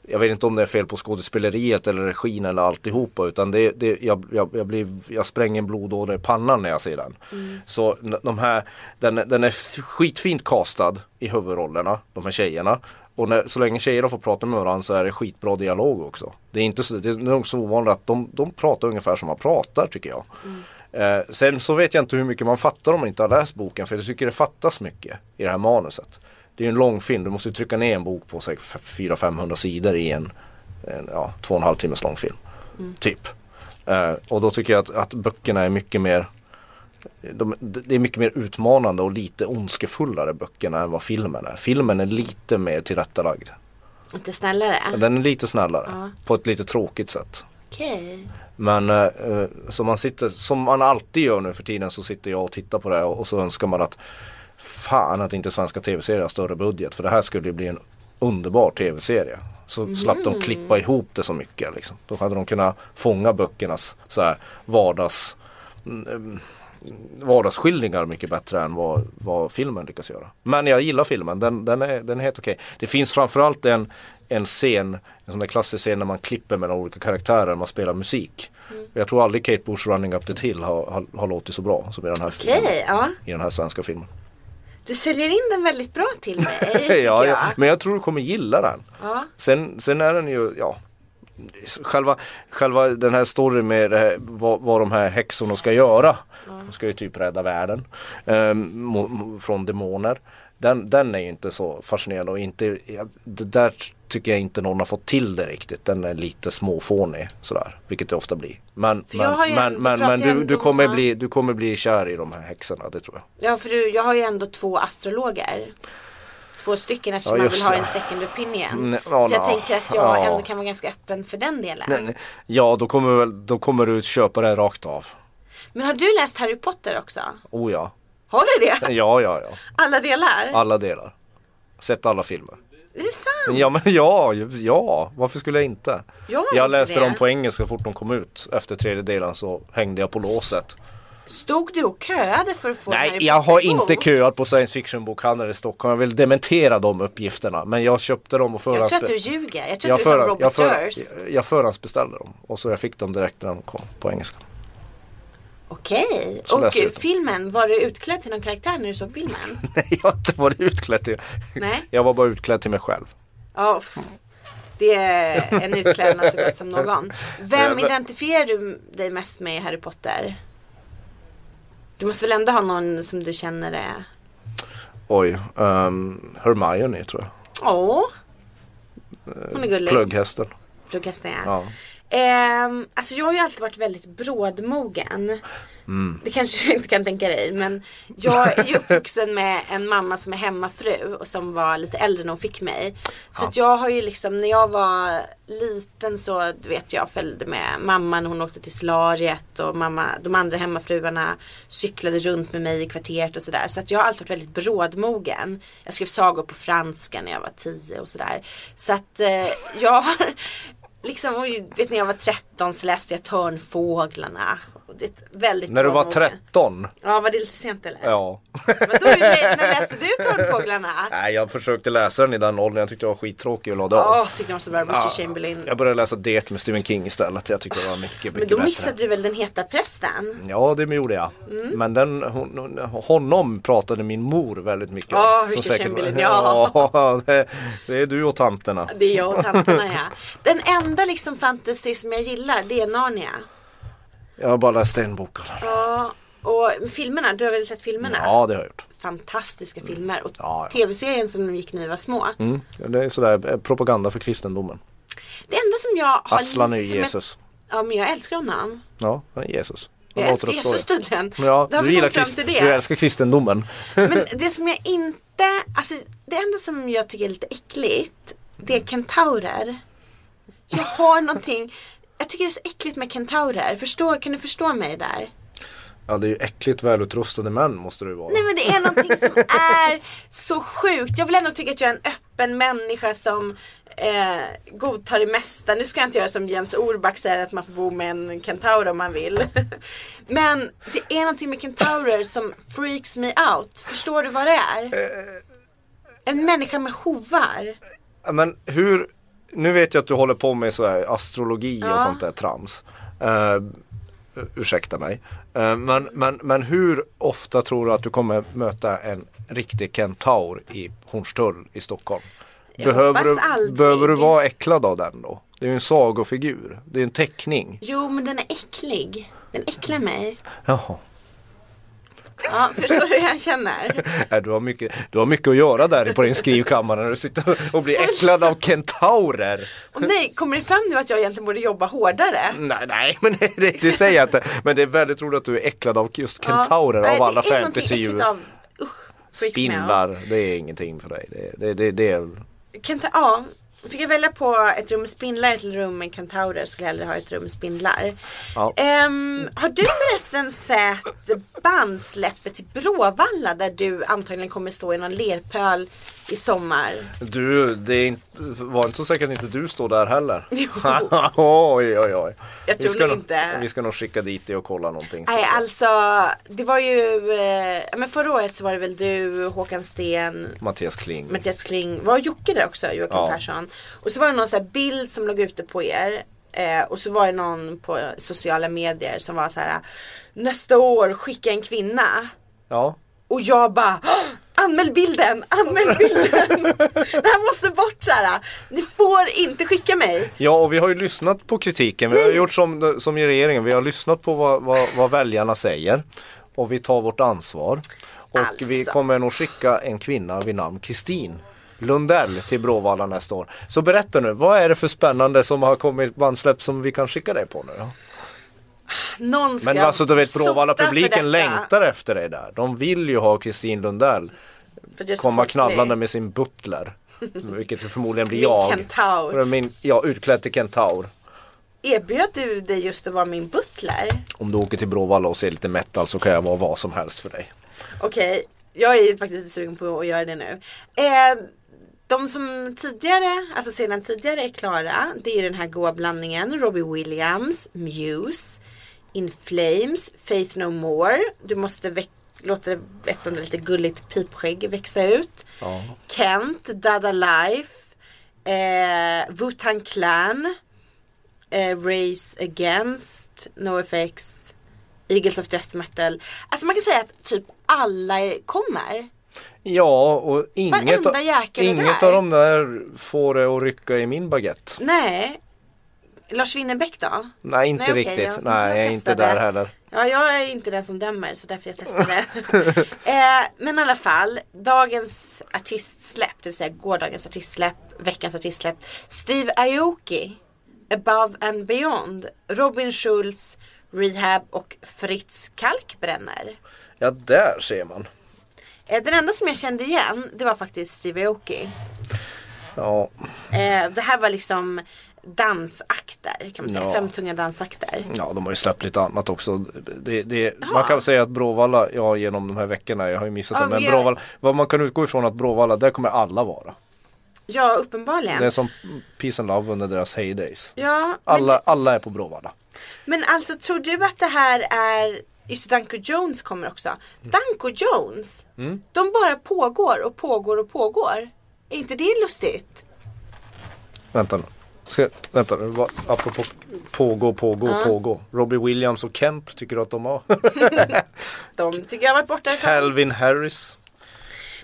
[SPEAKER 3] jag vet inte om det är fel på skådespeleriet eller regin eller alltihopa utan det, det, jag, jag, jag, blir, jag spränger en blodåder i pannan när jag ser den. Så n- de här, den, den är skitfint castad i huvudrollerna, de här tjejerna. Och när, så länge tjejerna får prata med varandra så är det skitbra dialog också. Det är inte så, det är nog så ovanligt att de, de pratar ungefär som man pratar tycker jag. Eh, sen så vet jag inte hur mycket man fattar om man inte har läst boken för jag tycker det fattas mycket i det här manuset. Det är en lång film, du måste trycka ner en bok på 400-500 sidor i en, en ja, två och en halv timmes lång film. Typ. Eh, och då tycker jag att, att böckerna är mycket mer de, det är mycket mer utmanande och lite ondskefullare böckerna än vad filmen är. Filmen är lite mer tillrättalagd.
[SPEAKER 2] Lite snällare?
[SPEAKER 3] Den är lite snällare.
[SPEAKER 2] Ja.
[SPEAKER 3] På ett lite tråkigt sätt.
[SPEAKER 2] Okej.
[SPEAKER 3] Men eh, eh, som, man sitter, som man alltid gör nu för tiden så sitter jag och tittar på det och, så önskar man att Fan att inte svenska tv-serier har större budget för det här skulle ju bli en underbar tv-serie. Så slapp de klippa ihop det så mycket. Liksom. Då hade de kunnat fånga böckernas så här, vardags mm, vardagsskildringar mycket bättre än vad, vad filmen lyckas göra. Men jag gillar filmen, den, den, är, den är helt okej. Det finns framförallt en, en scen, en sån där klassisk scen när man klipper mellan olika karaktärer, man spelar musik. Jag tror aldrig Kate Bush Running Up the Hill har, har, har låtit så bra som i den här filmen.
[SPEAKER 2] Okej, ja.
[SPEAKER 3] I den här svenska filmen.
[SPEAKER 2] Du säljer in den väldigt bra till mig. *laughs*
[SPEAKER 3] ja,
[SPEAKER 2] jag.
[SPEAKER 3] ja, men jag tror du kommer gilla den.
[SPEAKER 2] Ja.
[SPEAKER 3] Sen, sen är den ju, ja själva, själva den här storyn med här, vad, vad de här häxorna ska göra. De ska ju typ rädda världen eh, från demoner. Den, den är ju inte så fascinerande och inte, det där tycker jag inte någon har fått till det riktigt. Den är lite småfånig sådär, vilket det ofta blir. Men, men, men, men, men du, du, kommer bli, du kommer bli kär i de här häxorna, det tror jag.
[SPEAKER 2] Ja för du, jag har ju ändå två astrologer. Två stycken eftersom
[SPEAKER 3] Ja,
[SPEAKER 2] man vill ha en second opinion.
[SPEAKER 3] Mm, ja,
[SPEAKER 2] så jag
[SPEAKER 3] nå.
[SPEAKER 2] tänker att jag
[SPEAKER 3] Ja.
[SPEAKER 2] ändå kan vara ganska öppen för den delen.
[SPEAKER 3] Nej, nej. Ja, då kommer, då kommer du köpa det rakt av.
[SPEAKER 2] Men har du läst Harry Potter också?
[SPEAKER 3] Oh ja.
[SPEAKER 2] Har du det?
[SPEAKER 3] Ja, ja, ja.
[SPEAKER 2] Alla delar?
[SPEAKER 3] Alla delar. Sett alla filmer.
[SPEAKER 2] Är det sant?
[SPEAKER 3] Ja men ja, ja, varför skulle jag inte?
[SPEAKER 2] Jag
[SPEAKER 3] Jag läste
[SPEAKER 2] det.
[SPEAKER 3] dem på engelska fort de kom ut. Efter tredje delen så hängde jag på låset.
[SPEAKER 2] Stod du och köade för att få
[SPEAKER 3] Nej,
[SPEAKER 2] Harry
[SPEAKER 3] jag har inte köat på science fiction bokhandlare i Stockholm. Jag vill dementera de uppgifterna. Men jag köpte dem och
[SPEAKER 2] Jag tror att du ljuger. Jag tror
[SPEAKER 3] jag,
[SPEAKER 2] att du är som Robert
[SPEAKER 3] jag, för,
[SPEAKER 2] Durst.
[SPEAKER 3] jag förhandsbeställde dem. Och så jag fick dem direkt när de kom på engelska.
[SPEAKER 2] Okej. Och filmen, var du utklädd till någon karaktär när du såg filmen? *laughs*
[SPEAKER 3] Nej, jag har inte varit utklädd till.
[SPEAKER 2] Nej.
[SPEAKER 3] Jag var bara utklädd till mig själv.
[SPEAKER 2] Ja, f- det är en utklädnad så gott som någon. Vem *laughs* identifierar du dig mest med i Harry Potter? Du måste väl ändå ha någon som du känner är...
[SPEAKER 3] Oj, um, Hermione tror jag.
[SPEAKER 2] Åh! Hon är gullig.
[SPEAKER 3] Plugghästen.
[SPEAKER 2] Plugghästen ja.
[SPEAKER 3] Ja.
[SPEAKER 2] Ehm, alltså jag har ju alltid varit väldigt brådmogen.
[SPEAKER 3] Mm.
[SPEAKER 2] Det kanske du inte kan tänka dig men jag är ju uppvuxen med en mamma som är hemmafru och som var lite äldre när hon fick mig. Så att jag har ju liksom när jag var liten så du vet jag följde med mamma när hon åkte till solariet och mamma, de andra hemmafruarna cyklade runt med mig i kvarteret och sådär. Så att jag har alltid varit väldigt brådmogen. Jag skrev sagor på franska när jag var tio och sådär. Så att eh, jag har *laughs* liksom, vet när jag var 13 så läste jag Törnfåglarna. Väldigt
[SPEAKER 3] När du var
[SPEAKER 2] brådmogen.
[SPEAKER 3] 13?
[SPEAKER 2] Ja, var det lite sent eller?
[SPEAKER 3] Ja.
[SPEAKER 2] Vadå, när, läste du Törnfåglarna? *laughs*
[SPEAKER 3] Nej, jag försökte läsa den i den åldern. Jag tyckte det var skittråkig och lade av.
[SPEAKER 2] tyckte de så bra. Richard Chamberlain.
[SPEAKER 3] Jag började läsa det med Stephen King istället. Jag tyckte det var mycket, mycket
[SPEAKER 2] Men då
[SPEAKER 3] bättre.
[SPEAKER 2] missade du väl den heta prästen?
[SPEAKER 3] Ja, det gjorde jag.
[SPEAKER 2] Mm.
[SPEAKER 3] Men den, hon, hon- honom pratade min mor väldigt mycket om.
[SPEAKER 2] Ja, Richard
[SPEAKER 3] säkert-
[SPEAKER 2] Chamberlain, *laughs* ja.
[SPEAKER 3] ja *laughs* det, det är du och tanterna.
[SPEAKER 2] Det är jag och tanterna ja. Den enda liksom fantasy som jag gillar det är Narnia.
[SPEAKER 3] Jag har bara läst en bok av den.
[SPEAKER 2] Ja, och filmerna, du har väl sett filmerna?
[SPEAKER 3] Ja, det har jag gjort.
[SPEAKER 2] Fantastiska filmer. Och
[SPEAKER 3] Ja, ja.
[SPEAKER 2] tv-serien som de gick när vi var små.
[SPEAKER 3] Mm. Det är sådär eh, propaganda för kristendomen.
[SPEAKER 2] Det enda som jag har
[SPEAKER 3] Aslan är Jesus.
[SPEAKER 2] Ja men jag älskar honom.
[SPEAKER 3] Ja, han är Jesus. Han
[SPEAKER 2] Jag älskar Jesus tydligen.
[SPEAKER 3] Ja, du
[SPEAKER 2] vi
[SPEAKER 3] gillar krist- du älskar kristendomen.
[SPEAKER 2] Men *laughs* det som jag inte, alltså det enda som jag tycker är lite äckligt Det är kentaurer. Jag har någonting, jag tycker det är så äckligt med kentaurer. Förstår, kan du förstå mig där?
[SPEAKER 3] Ja, det är ju äckligt välutrustade män måste det ju vara.
[SPEAKER 2] Nej men det är någonting som är så sjukt. Jag vill ändå tycka att jag är en öppen människa som eh, godtar det mesta. Nu ska jag inte göra som Jens Orback säger att man får bo med en kentaur om man vill. *laughs* Men det är någonting med kentaurer som freaks me out. Förstår du vad det är? En människa med hovar.
[SPEAKER 3] Men hur, nu vet jag att du håller på med så här astrologi och
[SPEAKER 2] Ja.
[SPEAKER 3] sånt där trams. Uh, ursäkta mig. Eh, men, men, men hur ofta tror du att du kommer möta en riktig kentaur i Hornstull i Stockholm?
[SPEAKER 2] Jag
[SPEAKER 3] Behöver du,
[SPEAKER 2] aldrig.
[SPEAKER 3] behöver du vara äcklad av den då? Det är ju en sagofigur. Det är en teckning.
[SPEAKER 2] Jo men den är äcklig. Den äcklar mig.
[SPEAKER 3] Jaha.
[SPEAKER 2] Ja, förstår du hur jag känner?
[SPEAKER 3] Nej, *laughs* Du har, mycket, du har mycket att göra där på din skrivkammare när du sitter och blir äcklad av kentaurer.
[SPEAKER 2] Och nej, kommer det fram nu att jag egentligen borde jobba hårdare?
[SPEAKER 3] Nej, nej men det, det, säger jag inte. Men det är väldigt roligt att du är äcklad av just kentaurer
[SPEAKER 2] Ja,
[SPEAKER 3] av alla
[SPEAKER 2] äckligt av- Usch, me out.
[SPEAKER 3] Spindlar, det är ingenting för dig. Det, det, det, det är...
[SPEAKER 2] Kenta, ja, fick jag välja på ett rum med spindlar eller ett rum med kentaurer skulle jag hellre ha ett rum med spindlar.
[SPEAKER 3] Ja.
[SPEAKER 2] Ehm, har du förresten sett bandsläppet till Bråvalla där du antagligen kommer stå i någon lerpöl i sommar?
[SPEAKER 3] Du, det är inte, var inte så säkert att inte du står där heller.
[SPEAKER 2] Jo. *laughs*
[SPEAKER 3] oj, oj, oj.
[SPEAKER 2] Jag
[SPEAKER 3] Vi
[SPEAKER 2] tror
[SPEAKER 3] ska
[SPEAKER 2] nog
[SPEAKER 3] nog-
[SPEAKER 2] inte.
[SPEAKER 3] Vi ska nog skicka dit dig och kolla någonting.
[SPEAKER 2] Nej alltså det var ju, eh, men förra året så var det väl du, Håkan Sten,
[SPEAKER 3] Mattias Kling.
[SPEAKER 2] Mattias Kling, var Jocke där också, Joakim
[SPEAKER 3] Ja.
[SPEAKER 2] Persson. Och så var det någon sån här bild som låg ute på er. Eh, och så var det någon på sociala medier som var så här nästa år skicka en kvinna.
[SPEAKER 3] Ja.
[SPEAKER 2] Och jag bara "Åh, Anmäl bilden, anmäl bilden. det här måste bort här. Ni får inte skicka mig.
[SPEAKER 3] Ja och vi har ju lyssnat på kritiken. Vi har gjort som, som i regeringen. Vi har lyssnat på vad, vad, vad väljarna säger. Och vi tar vårt ansvar. Och vi
[SPEAKER 2] Alltså.
[SPEAKER 3] kommer nog skicka en kvinna vid namn Kristin Lundell till Bråvalla nästa år. Så berätta nu, vad är det för spännande som har kommit bandsläpp som vi kan skicka dig på nu då?
[SPEAKER 2] Någon ska
[SPEAKER 3] Men alltså du vet Bråvalla publiken längtar efter dig där. De vill ju ha Kristin Lundell Komma knallande med sin butler. *laughs* Vilket förmodligen blir jag.
[SPEAKER 2] kentaur.
[SPEAKER 3] Min, ja, utklädd till kentaur.
[SPEAKER 2] Erbjöd du dig just att vara min butler?
[SPEAKER 3] Om du åker till Bråvalla och ser lite metal så kan jag vara vad som helst för dig.
[SPEAKER 2] Okej, jag är faktiskt lite sugen på att göra det nu. Eh, de som tidigare, alltså sedan tidigare är klara, det är den här goa blandningen. Robbie Williams, Muse, In Flames, Faith No More. Du måste väck- låta ett sånt lite gulligt pipskägg växa ut.
[SPEAKER 3] Ja.
[SPEAKER 2] Kent, Dada Life, eh, Wu-Tang Clan, eh, Race Against, NoFX, Eagles of Death Metal. Alltså man kan säga att typ alla kommer.
[SPEAKER 3] Ja och inget, inget av de där får det att rycka i min baguette.
[SPEAKER 2] Nej. Lars Winnerbäck då?
[SPEAKER 3] Nej inte
[SPEAKER 2] Nej,
[SPEAKER 3] riktigt.
[SPEAKER 2] jag-
[SPEAKER 3] Nej
[SPEAKER 2] jag
[SPEAKER 3] är inte där heller.
[SPEAKER 2] Ja, jag är inte den som dömer så därför jag testade. *laughs* eh, men i alla fall, dagens artistsläpp, det vill säga gårdagens artistsläpp, veckans artistsläpp. Steve Aoki, Above and Beyond, Robin Schultz, Rehab och Fritz Kalkbrenner.
[SPEAKER 3] Ja där ser man.
[SPEAKER 2] Eh, den enda som jag kände igen, det var faktiskt Steve Aoki.
[SPEAKER 3] Ja,
[SPEAKER 2] Eh, det här var liksom dansakter kan man säga,
[SPEAKER 3] Ja.
[SPEAKER 2] fem tunga dansakter.
[SPEAKER 3] ja de har ju släppt lite annat också. Det, det, man kan säga att Bråvalla, ja genom de här veckorna, jag har ju missat
[SPEAKER 2] Ja,
[SPEAKER 3] det. Men
[SPEAKER 2] är-
[SPEAKER 3] Bråvalla, vad man kan utgå ifrån att Bråvalla, där kommer alla vara.
[SPEAKER 2] Ja, uppenbarligen.
[SPEAKER 3] Det är som Peace and Love under deras heydays.
[SPEAKER 2] Ja, men
[SPEAKER 3] Alla, alla är på Bråvalla.
[SPEAKER 2] Men alltså tror du att det här är Just Danko Jones kommer också. Danko Jones.
[SPEAKER 3] Mm.
[SPEAKER 2] De bara pågår och pågår och pågår. Är inte det lustigt?
[SPEAKER 3] Vänta nu. Ska, vänta nu, apropå pågå, pågå, pågå. Robbie Williams och Kent, tycker du att de har? *laughs*
[SPEAKER 2] De tycker jag har varit borta ett.
[SPEAKER 3] Calvin Harris,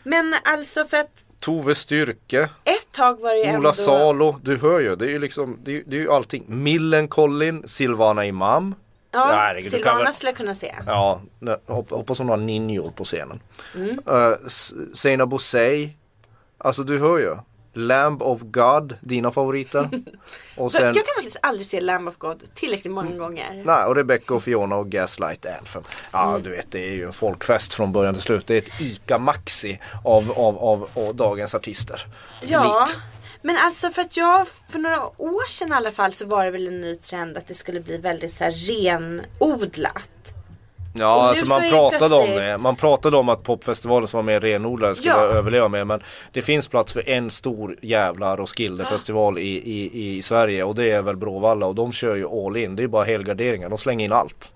[SPEAKER 2] Men alltså för att
[SPEAKER 3] Tove Styrke,
[SPEAKER 2] ett tag var det ju ändå...
[SPEAKER 3] Ola Salo. Du hör ju, det är ju liksom, det är, det är ju allting. Millen Collin, Silvana Imam.
[SPEAKER 2] Ja,
[SPEAKER 3] kan
[SPEAKER 2] Silvana
[SPEAKER 3] väl-
[SPEAKER 2] skulle jag kunna se.
[SPEAKER 3] Ja, hoppas hon har ninjor på scenen.
[SPEAKER 2] Mm.
[SPEAKER 3] Uh, Seinabo Bosei. Alltså du hör ju. Lamb of God, dina favoriter. *laughs* Och sen,
[SPEAKER 2] Jag kan faktiskt aldrig se Lamb of God tillräckligt många
[SPEAKER 3] Mm.
[SPEAKER 2] gånger.
[SPEAKER 3] nej, och Rebecca och Fiona och Gaslight Anthem. Ja
[SPEAKER 2] Mm.
[SPEAKER 3] du vet det är ju en folkfest från början till slut. Det är ett ICA Maxi av, av, av, av dagens artister.
[SPEAKER 2] Ja.
[SPEAKER 3] Lit.
[SPEAKER 2] Men alltså för att jag för några år sedan i alla fall så var det väl en ny trend att det skulle bli väldigt så här renodlat.
[SPEAKER 3] Ja, alltså
[SPEAKER 2] så
[SPEAKER 3] man pratade om det. Man pratade om att popfestivalen som var mer renodlade skulle
[SPEAKER 2] Ja.
[SPEAKER 3] överleva med. Men det finns plats för en stor jävla Roskilde-festival i, i, i Sverige och det är väl Bråvalla och de kör ju all in. Det är bara helgarderingar. De slänger in allt.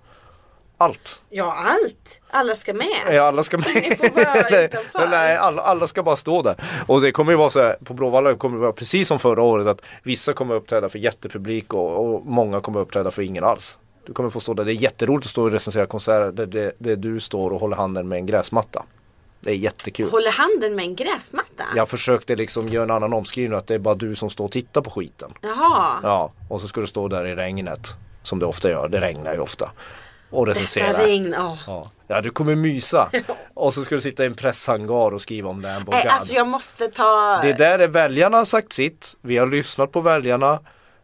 [SPEAKER 3] Allt.
[SPEAKER 2] Ja, allt. Alla ska med.
[SPEAKER 3] Ja, alla ska med.
[SPEAKER 2] Ingen får vara *laughs*
[SPEAKER 3] Nej,
[SPEAKER 2] utanför.
[SPEAKER 3] Nej, alla, alla ska bara stå där. Och det kommer ju vara så här, på Bråvalla kommer det vara precis som förra året att vissa kommer uppträda för jättepublik och, och många kommer uppträda för ingen alls. Du kommer få stå där. Det är jätteroligt att stå och recensera konserter där, det, där du står och håller handen med en gräsmatta. Det är jättekul.
[SPEAKER 2] Håller handen med en gräsmatta?
[SPEAKER 3] Jag försökte liksom göra en annan omskrivning att det är bara du som står och tittar på skiten.
[SPEAKER 2] Jaha.
[SPEAKER 3] Ja, och så ska du stå där i regnet. Som det ofta gör, det regnar ju ofta. Och recensera.
[SPEAKER 2] Detta regn. åh.
[SPEAKER 3] Ja. ja, du kommer mysa. *laughs* Och så ska du sitta i en presshangar och skriva om of
[SPEAKER 2] Nej, alltså jag måste ta...
[SPEAKER 3] Det där är väljarna har sagt sitt. Vi har lyssnat på väljarna.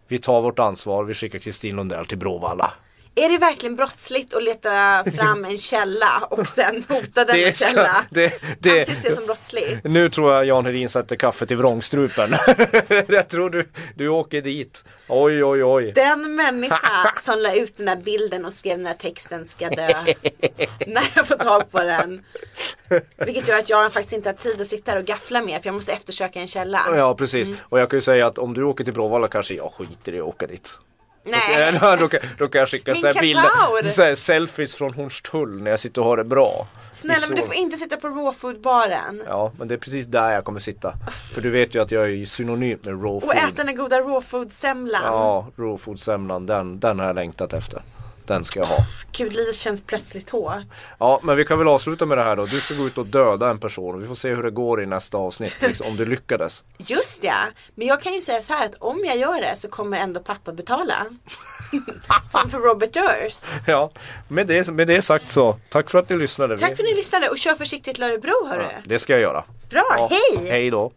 [SPEAKER 3] Vi tar vårt ansvar. Vi skickar Kristin Lundell till Bråvalla.
[SPEAKER 2] Är det verkligen brottsligt att leta fram en källa och sen hota
[SPEAKER 3] Det ska-
[SPEAKER 2] källa?
[SPEAKER 3] det- det-
[SPEAKER 2] Anses det som brottsligt?
[SPEAKER 3] Nu tror jag Jan Hedin sätter kaffet i vrångstrupen. *laughs* jag tror du, du åker dit. Oj, oj, oj.
[SPEAKER 2] Den människa som la ut den här bilden och skrev den här texten ska dö. *laughs* När jag får tag på den. Vilket gör att jag faktiskt inte har tid att sitta här och gaffla mer för jag måste eftersöka en källa.
[SPEAKER 3] Ja, precis.
[SPEAKER 2] Mm.
[SPEAKER 3] Och jag kan ju säga att om du åker till Bråvalla kanske jag skiter i att åka dit.
[SPEAKER 2] Nej. *laughs*
[SPEAKER 3] Då, kan, då kan jag skicka
[SPEAKER 2] Min
[SPEAKER 3] så här bilder, så här selfies från Hornstull när jag sitter och har det bra.
[SPEAKER 2] Snälla men du får inte sitta på rawfood-baren.
[SPEAKER 3] Ja, men det är precis där jag kommer sitta. För du vet ju att jag är synonym med raw
[SPEAKER 2] Och äta den goda rawfood-semlan.
[SPEAKER 3] Ja, raw food semlan, den, den har jag längtat efter. Den ska jag ha.
[SPEAKER 2] Gud, livet känns plötsligt hårt.
[SPEAKER 3] Ja men vi kan väl avsluta med det här då. Du ska gå ut och döda en person vi får se hur det går i nästa avsnitt. Liksom, om du lyckades.
[SPEAKER 2] Just ja, men jag kan ju säga så här att om jag gör det så kommer ändå pappa betala. *laughs* Som för Robert Durst.
[SPEAKER 3] Ja, med det, med det sagt så. Tack för att ni lyssnade.
[SPEAKER 2] Tack för att ni lyssnade och kör försiktigt till Örebro hörru.
[SPEAKER 3] Det ska jag göra.
[SPEAKER 2] Bra,
[SPEAKER 3] Ja,
[SPEAKER 2] hej!
[SPEAKER 3] Hej då.